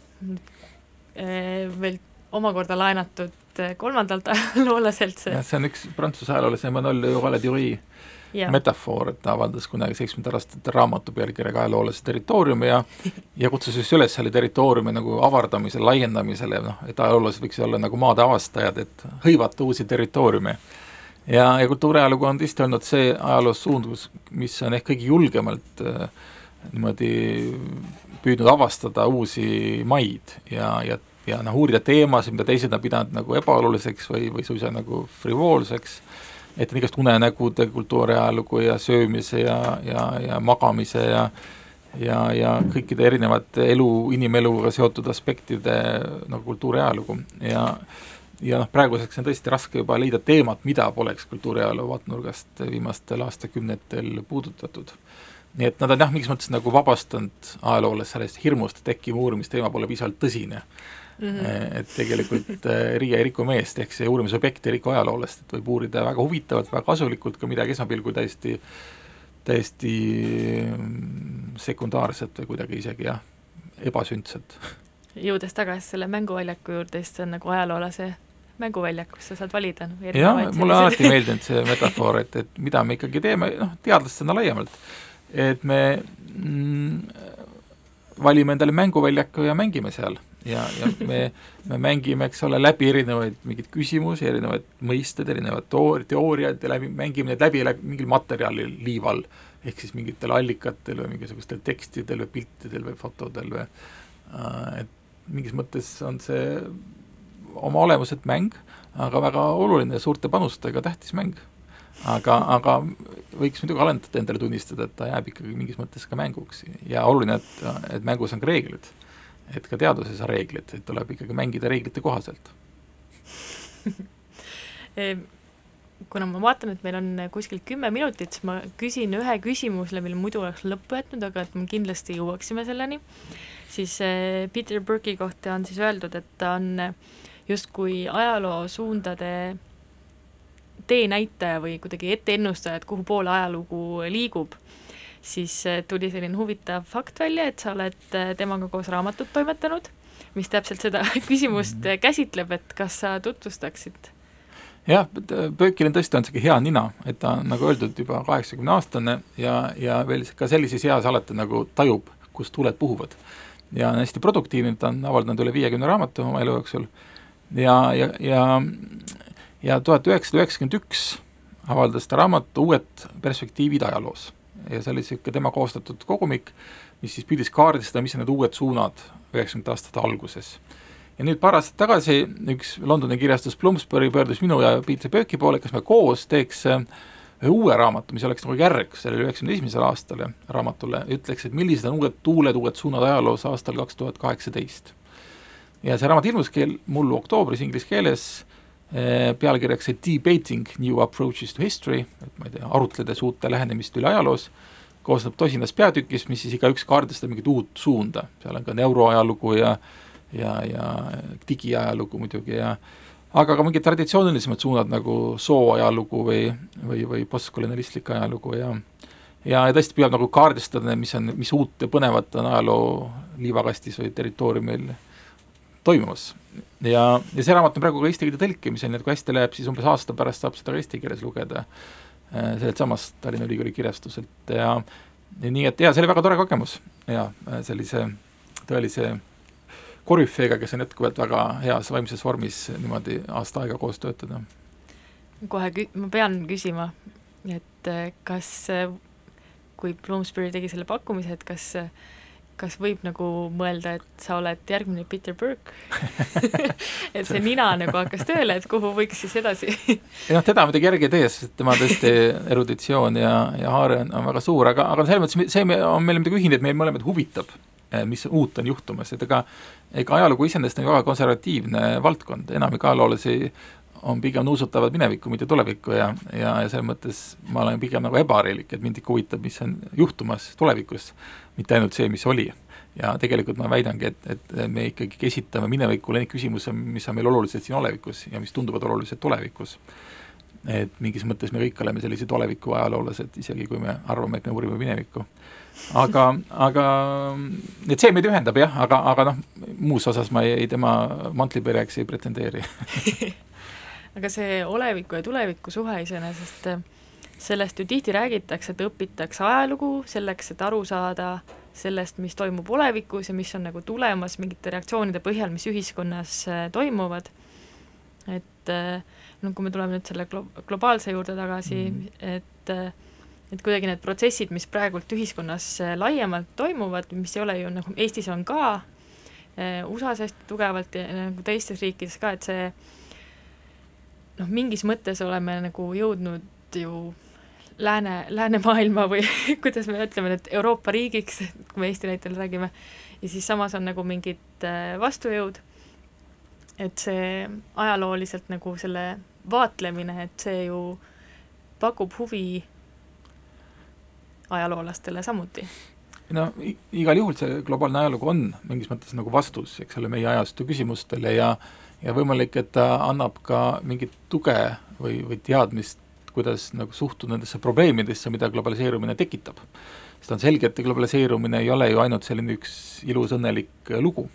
veel omakorda laenatud eh, kolmandalt ajaloolaselt see. jah, see on üks prantsuse ajaloolase Emmanuel Vallet-Dury metafoor, et ta avaldas kunagi seitsmekümnendal aastatel raamatu pealkirjaga Ajaloolase territooriumi ja ja kutsus just üles selle territooriumi nagu avardamisele, laiendamisele, noh, et ajaloolased võiks olla nagu maade avastajad, et hõivata uusi territooriume. ja, ja kultuuriajalugu on tõesti olnud see ajaloos suund, kus, mis on ehk kõige julgemalt äh, niimoodi püüdnud avastada uusi maid ja, ja ja noh, uurida teemasid, mida teised on pidanud nagu ebaoluliseks või, või suisa nagu frivoolseks, et igast unenägude kultuuriajalugu ja söömise ja, ja, ja magamise ja ja, ja kõikide erinevate elu, inimeluga seotud aspektide nagu kultuuriajalugu ja ja noh, praeguseks on tõesti raske juba leida teemat, mida poleks kultuuriajaloo vaatenurgast viimastel aastakümnetel puudutatud. nii et nad on jah, mingis mõttes nagu vabastanud ajaloole sellest hirmust, et äkki mu uurimisteema pole piisavalt tõsine mm. -hmm. et tegelikult äh, Riia ei riku meest, ehk see uurimisobjekt ei riku ajaloolast, et võib uurida väga huvitavalt, väga kasulikult ka midagi esmapilgul täiesti, täiesti mm, sekundaarset või kuidagi isegi jah, ebasündset. jõudes tagasi selle mänguväljaku juurde, siis see on nagu ajaloolase mänguväljak, kus sa saad valida no, jah, mulle on alati meeldinud see metafoor, et, et mida me ikkagi teeme, noh, teadlastena laiemalt, et me mm, valime endale mänguväljaku ja mängime seal ja, ja me, me mängime, eks ole, läbi erinevaid mingeid küsimusi, erinevaid mõisted, erinevad toor-, teooriad ja läbi, mängime need läbi, läbi mingil materjalil liival, ehk siis mingitel allikatel või mingisugustel tekstidel või piltidel või fotodel või äh, et mingis mõttes on see oma olemuselt mäng, aga väga oluline suurte panustega tähtis mäng. aga, aga võiks muidugi alendada endale tunnistada, et ta jääb ikkagi mingis mõttes ka mänguks. Ja oluline, et, et mängus on ka reeglid et ka teaduses on reeglid, et tuleb ikkagi mängida reeglite kohaselt. Kuna ma vaatan, et meil on kuskil kümme minutit, siis ma küsin ühe küsimuse, mille muidu oleks lõppu jätnud, aga et me kindlasti jõuaksime selleni, siis eh, Peter Burke'i kohta on siis öeldud, et ta on justkui ajaloosuundade teenäitaja või kuidagi etteennustaja, et kuhu poole ajalugu liigub siis äh, tuli selline huvitav fakt välja, et sa oled äh, temaga koos raamatut toimetanud, mis täpselt seda küsimust mm -hmm. käsitleb, et kas sa tutvustaksid? jah, Böökil on tõesti, on sihuke hea nina, et ta on nagu öeldud juba kaheksakümne aastane ja, ja veel ka sellises eas alati nagu tajub, kus tuuled puhuvad. ja on hästi produktiivne, ta on avaldanud üle viiekümne raamatu oma elu jooksul ja, ja, ja ja tuhat üheksasada üheksakümmend üks avaldas ta raamatu Uued perspektiivid ajaloos ja see oli niisugune tema koostatud kogumik, mis siis püüdis kaardistada, mis on need uued suunad üheksakümnendate aastate alguses. ja nüüd paar aastat tagasi üks Londoni kirjastus Bloomsbury pöördus minu ja Peter Bööki poole, kas me koos teeks äh, ühe uue raamatu, mis oleks nagu järg sellele üheksakümne esimesele aastale raamatule, ütleks, et millised on uued tuuled, uued suunad ajaloos aastal kaks tuhat kaheksateist. ja see raamat ilmus keel mullu oktoobris inglise keeles Eh, pealkirjaks see Debating New Approaches to History, et ma ei tea, arutledes uute lähenemist üle ajaloos, koosneb tosinast peatükist, mis siis igaüks kaardistab mingit uut suunda, seal on ka neuroajalugu ja ja, ja digiajalugu muidugi ja aga ka mingid traditsioonilisemad suunad nagu sooajalugu või, või, või postkolonialistlik ajalugu ja ja, ja tõesti püüab nagu kaardistada, mis on, mis uut ja põnevat on ajaloo liivakastis või territooriumil toimumas. Ja, ja see raamat on praegu ka eesti keelde tõlkimisel, nii et kui hästi läheb, siis umbes aasta pärast saab seda ka eesti keeles lugeda äh, sellelt samast Tallinna Ülikooli kirjastuselt ja ja nii et jaa, see oli väga tore kogemus ja äh, sellise tõelise korüfeega, kes on jätkuvalt väga heas vaimses vormis niimoodi aasta aega koos töötada. kohe kü-, ma pean küsima, et äh, kas kui Bloomsbury tegi selle pakkumise, et kas kas võib nagu mõelda, et sa oled järgmine Peter Burke et see nina nagu hakkas tööle, et kuhu võiks siis edasi? Ei noh, teda muidugi järgi ei tee, sest tema tõesti eruditsioon ja, ja haare on, on väga suur, aga, aga selles mõttes see on meile midagi ühine, et meid mõlemaid huvitab, eh, mis uut on juhtumas, et ega ega ajalugu iseenesest on väga konservatiivne valdkond, enamik ajaloolasi on pigem nuusutavad minevikku, mitte tulevikku ja, ja, ja selles mõttes ma olen pigem nagu ebaharilik, et mind ikka huvitab, mis on juhtumas tulevikus, mitte ainult see, mis oli. ja tegelikult ma väidangi, et, et me ikkagi esitame minevikule neid küsimusi, mis on meil olulised siin olevikus ja mis tunduvad olulised tulevikus. et mingis mõttes me kõik oleme sellised oleviku ajaloolased, isegi kui me arvame, et me uurime minevikku. aga, aga et see meid ühendab jah, aga, aga noh, muus osas ma ei, tema mantlipereks ei pretendeeri aga see oleviku ja tuleviku suhe iseenesest, sellest ju tihti räägitakse, et õpitakse ajalugu selleks, et aru saada sellest, mis toimub olevikus ja mis on nagu tulemas mingite reaktsioonide põhjal, mis ühiskonnas äh, toimuvad. et äh, no kui me tuleme nüüd selle glo-, globaalse juurde tagasi mm, -hmm. et äh, et kuidagi need protsessid, mis praegult ühiskonnas laiemalt toimuvad, mis ei ole ju nagu Eestis on ka, USA-s hästi tugevalt ja nagu teistes riikides ka, et see noh, mingis mõttes oleme nagu jõudnud ju lääne, läänemaailma või kuidas me ütleme nüüd, Euroopa riigiks, kui me Eesti näitel räägime, ja siis samas on nagu mingid äh, vastujõud, et see ajalooliselt nagu selle vaatlemine, et see ju pakub huvi ajaloolastele samuti. No igal juhul see globaalne ajalugu on mingis mõttes nagu vastus, eks ole, meie ajastu küsimustele ja ja võimalik, et ta annab ka mingit tuge või, või teadmist, kuidas nagu suhtuda nendesse probleemidesse, mida globaliseerumine tekitab. sest on selge, et globaliseerumine ei ole ju ainult selline üks ilus õnnelik lugu,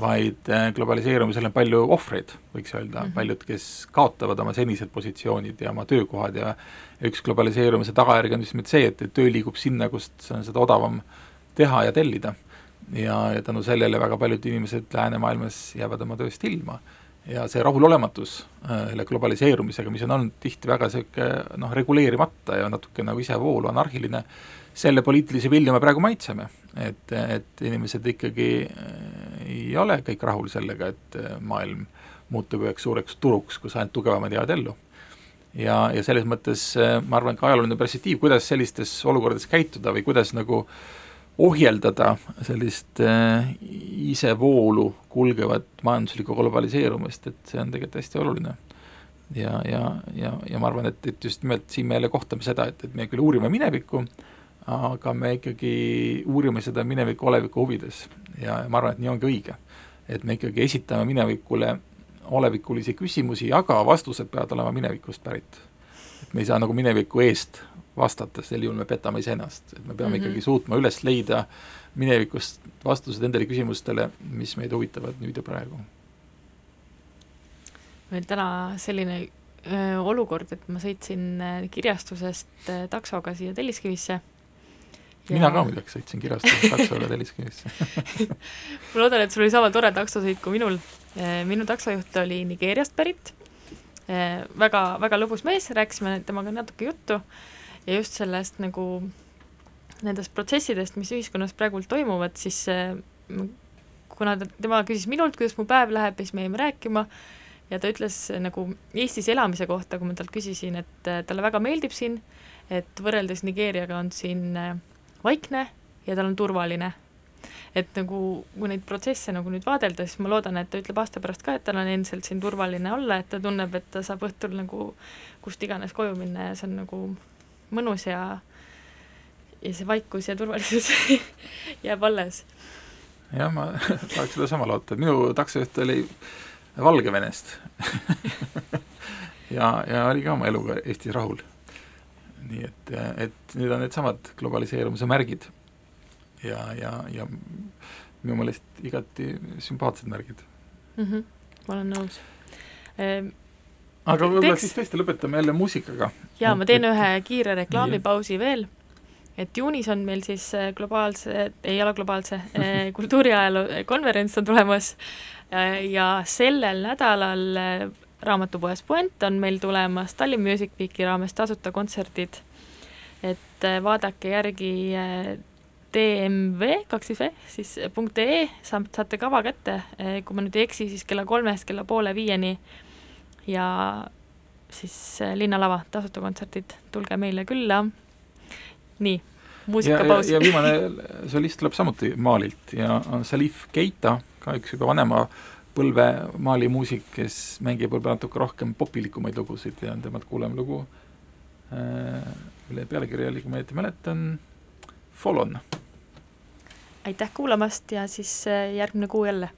vaid äh, globaliseerumisel on palju ohvreid, võiks öelda mm, -hmm. paljud, kes kaotavad oma senised positsioonid ja oma töökohad ja üks globaliseerumise tagajärg on just nimelt see, et, et töö liigub sinna, kust on seda odavam teha ja tellida ja, ja tänu sellele väga paljud inimesed läänemaailmas jäävad oma tööst ilma. Ja see rahulolematus äh, selle globaliseerumisega, mis on olnud tihti väga niisugune noh, reguleerimata ja natuke nagu isevoolu, anarhiline, selle poliitilise vilja me praegu maitseme. et, et inimesed ikkagi äh, ei ole kõik rahul sellega, et äh, maailm muutub üheks suureks turuks, kus ainult tugevamad jäävad ellu ja, ja selles mõttes ma arvan, ka ajalooline perspektiiv, kuidas sellistes olukordades käituda või kuidas nagu äh, ohjeldada sellist äh, isevoolu kulgevat majanduslikku globaliseerumist, et see on tegelikult hästi oluline. ja, ja, ja, ja ma arvan, et, et just nimelt siin me jälle kohtame seda, et, et me küll uurime minevikku, aga me ikkagi uurime seda mineviku oleviku huvides ja ma arvan, et nii ongi õige. et me ikkagi esitame minevikule olevikulisi küsimusi, aga vastused peavad olema minevikust pärit. et me ei saa nagu mineviku eest vastata, sel juhul me petame iseennast, et me peame mm -hmm. ikkagi suutma üles leida minevikust vastused nendele küsimustele, mis meid huvitavad nüüd ja praegu. meil täna selline öö, olukord, et ma sõitsin kirjastusest taksoga siia Telliskivisse ja... mina ka muideks sõitsin kirjastusest taksoga Telliskivisse ma loodan, et sul oli sama tore taksosõit kui minul. minu taksojuht oli Nigeeriast pärit, väga, väga lõbus mees, rääkisime temaga natuke juttu ja just sellest nagu nendest protsessidest, mis ühiskonnas praegult toimuvad, siis kuna ta, tema küsis minult, kuidas mu päev läheb ja siis me jäime rääkima ja ta ütles nagu Eestis elamise kohta, kui ma talt küsisin, et talle väga meeldib siin, et võrreldes Nigeeriaga on siin vaikne ja tal on turvaline. et nagu, kui neid protsesse nagu nüüd vaadelda, siis ma loodan, et ta ütleb aasta pärast ka, et tal on endiselt siin turvaline olla, et ta tunneb, et ta saab õhtul nagu kust iganes koju minna ja see on nagu mõnus ja ja see vaikus ja turvalisus jääb alles. jah, ma tahaks sedasama loota, minu taksojuht oli Valgevenest ja, ja oli ka oma eluga Eestis rahul. nii et, et need on needsamad globaliseerumise märgid ja, ja, ja minu meelest igati sümpaatsed märgid mm. -hmm. ma olen nõus ehm, aga võib-olla siis tõesti lõpetame jälle muusikaga. jaa, ma teen ühe kiire reklaamipausi veel, et juunis on meil siis äh, globaalse, ei ole globaalse, äh, kultuuriajaloo konverents on tulemas. Äh, ja sellel nädalal raamatupoes Puent on meil tulemas Tallinn Music Weeki raames tasuta kontserdid, et vaadake järgi DMV, kaks siis V, siis punkt ee, saab, saate kava kätte, kui ma nüüd ei eksi, siis kella kolmest kella poole viieni ja siis Linnalava tasuta kontserdid, tulge meile külla. nii, muusikapaus. ja, viimane solist tuleb samuti Maalilt ja on Salif Keita, ka üks juba vanema põlve Mali muusik, kes mängib võib-olla natuke rohkem popilikumaid lugusid ja temalt kuuleme lugu äh,, mille pealkiri oli, kui ma õieti mäletan, Folon. aitäh kuulamast ja siis järgmine kuu jälle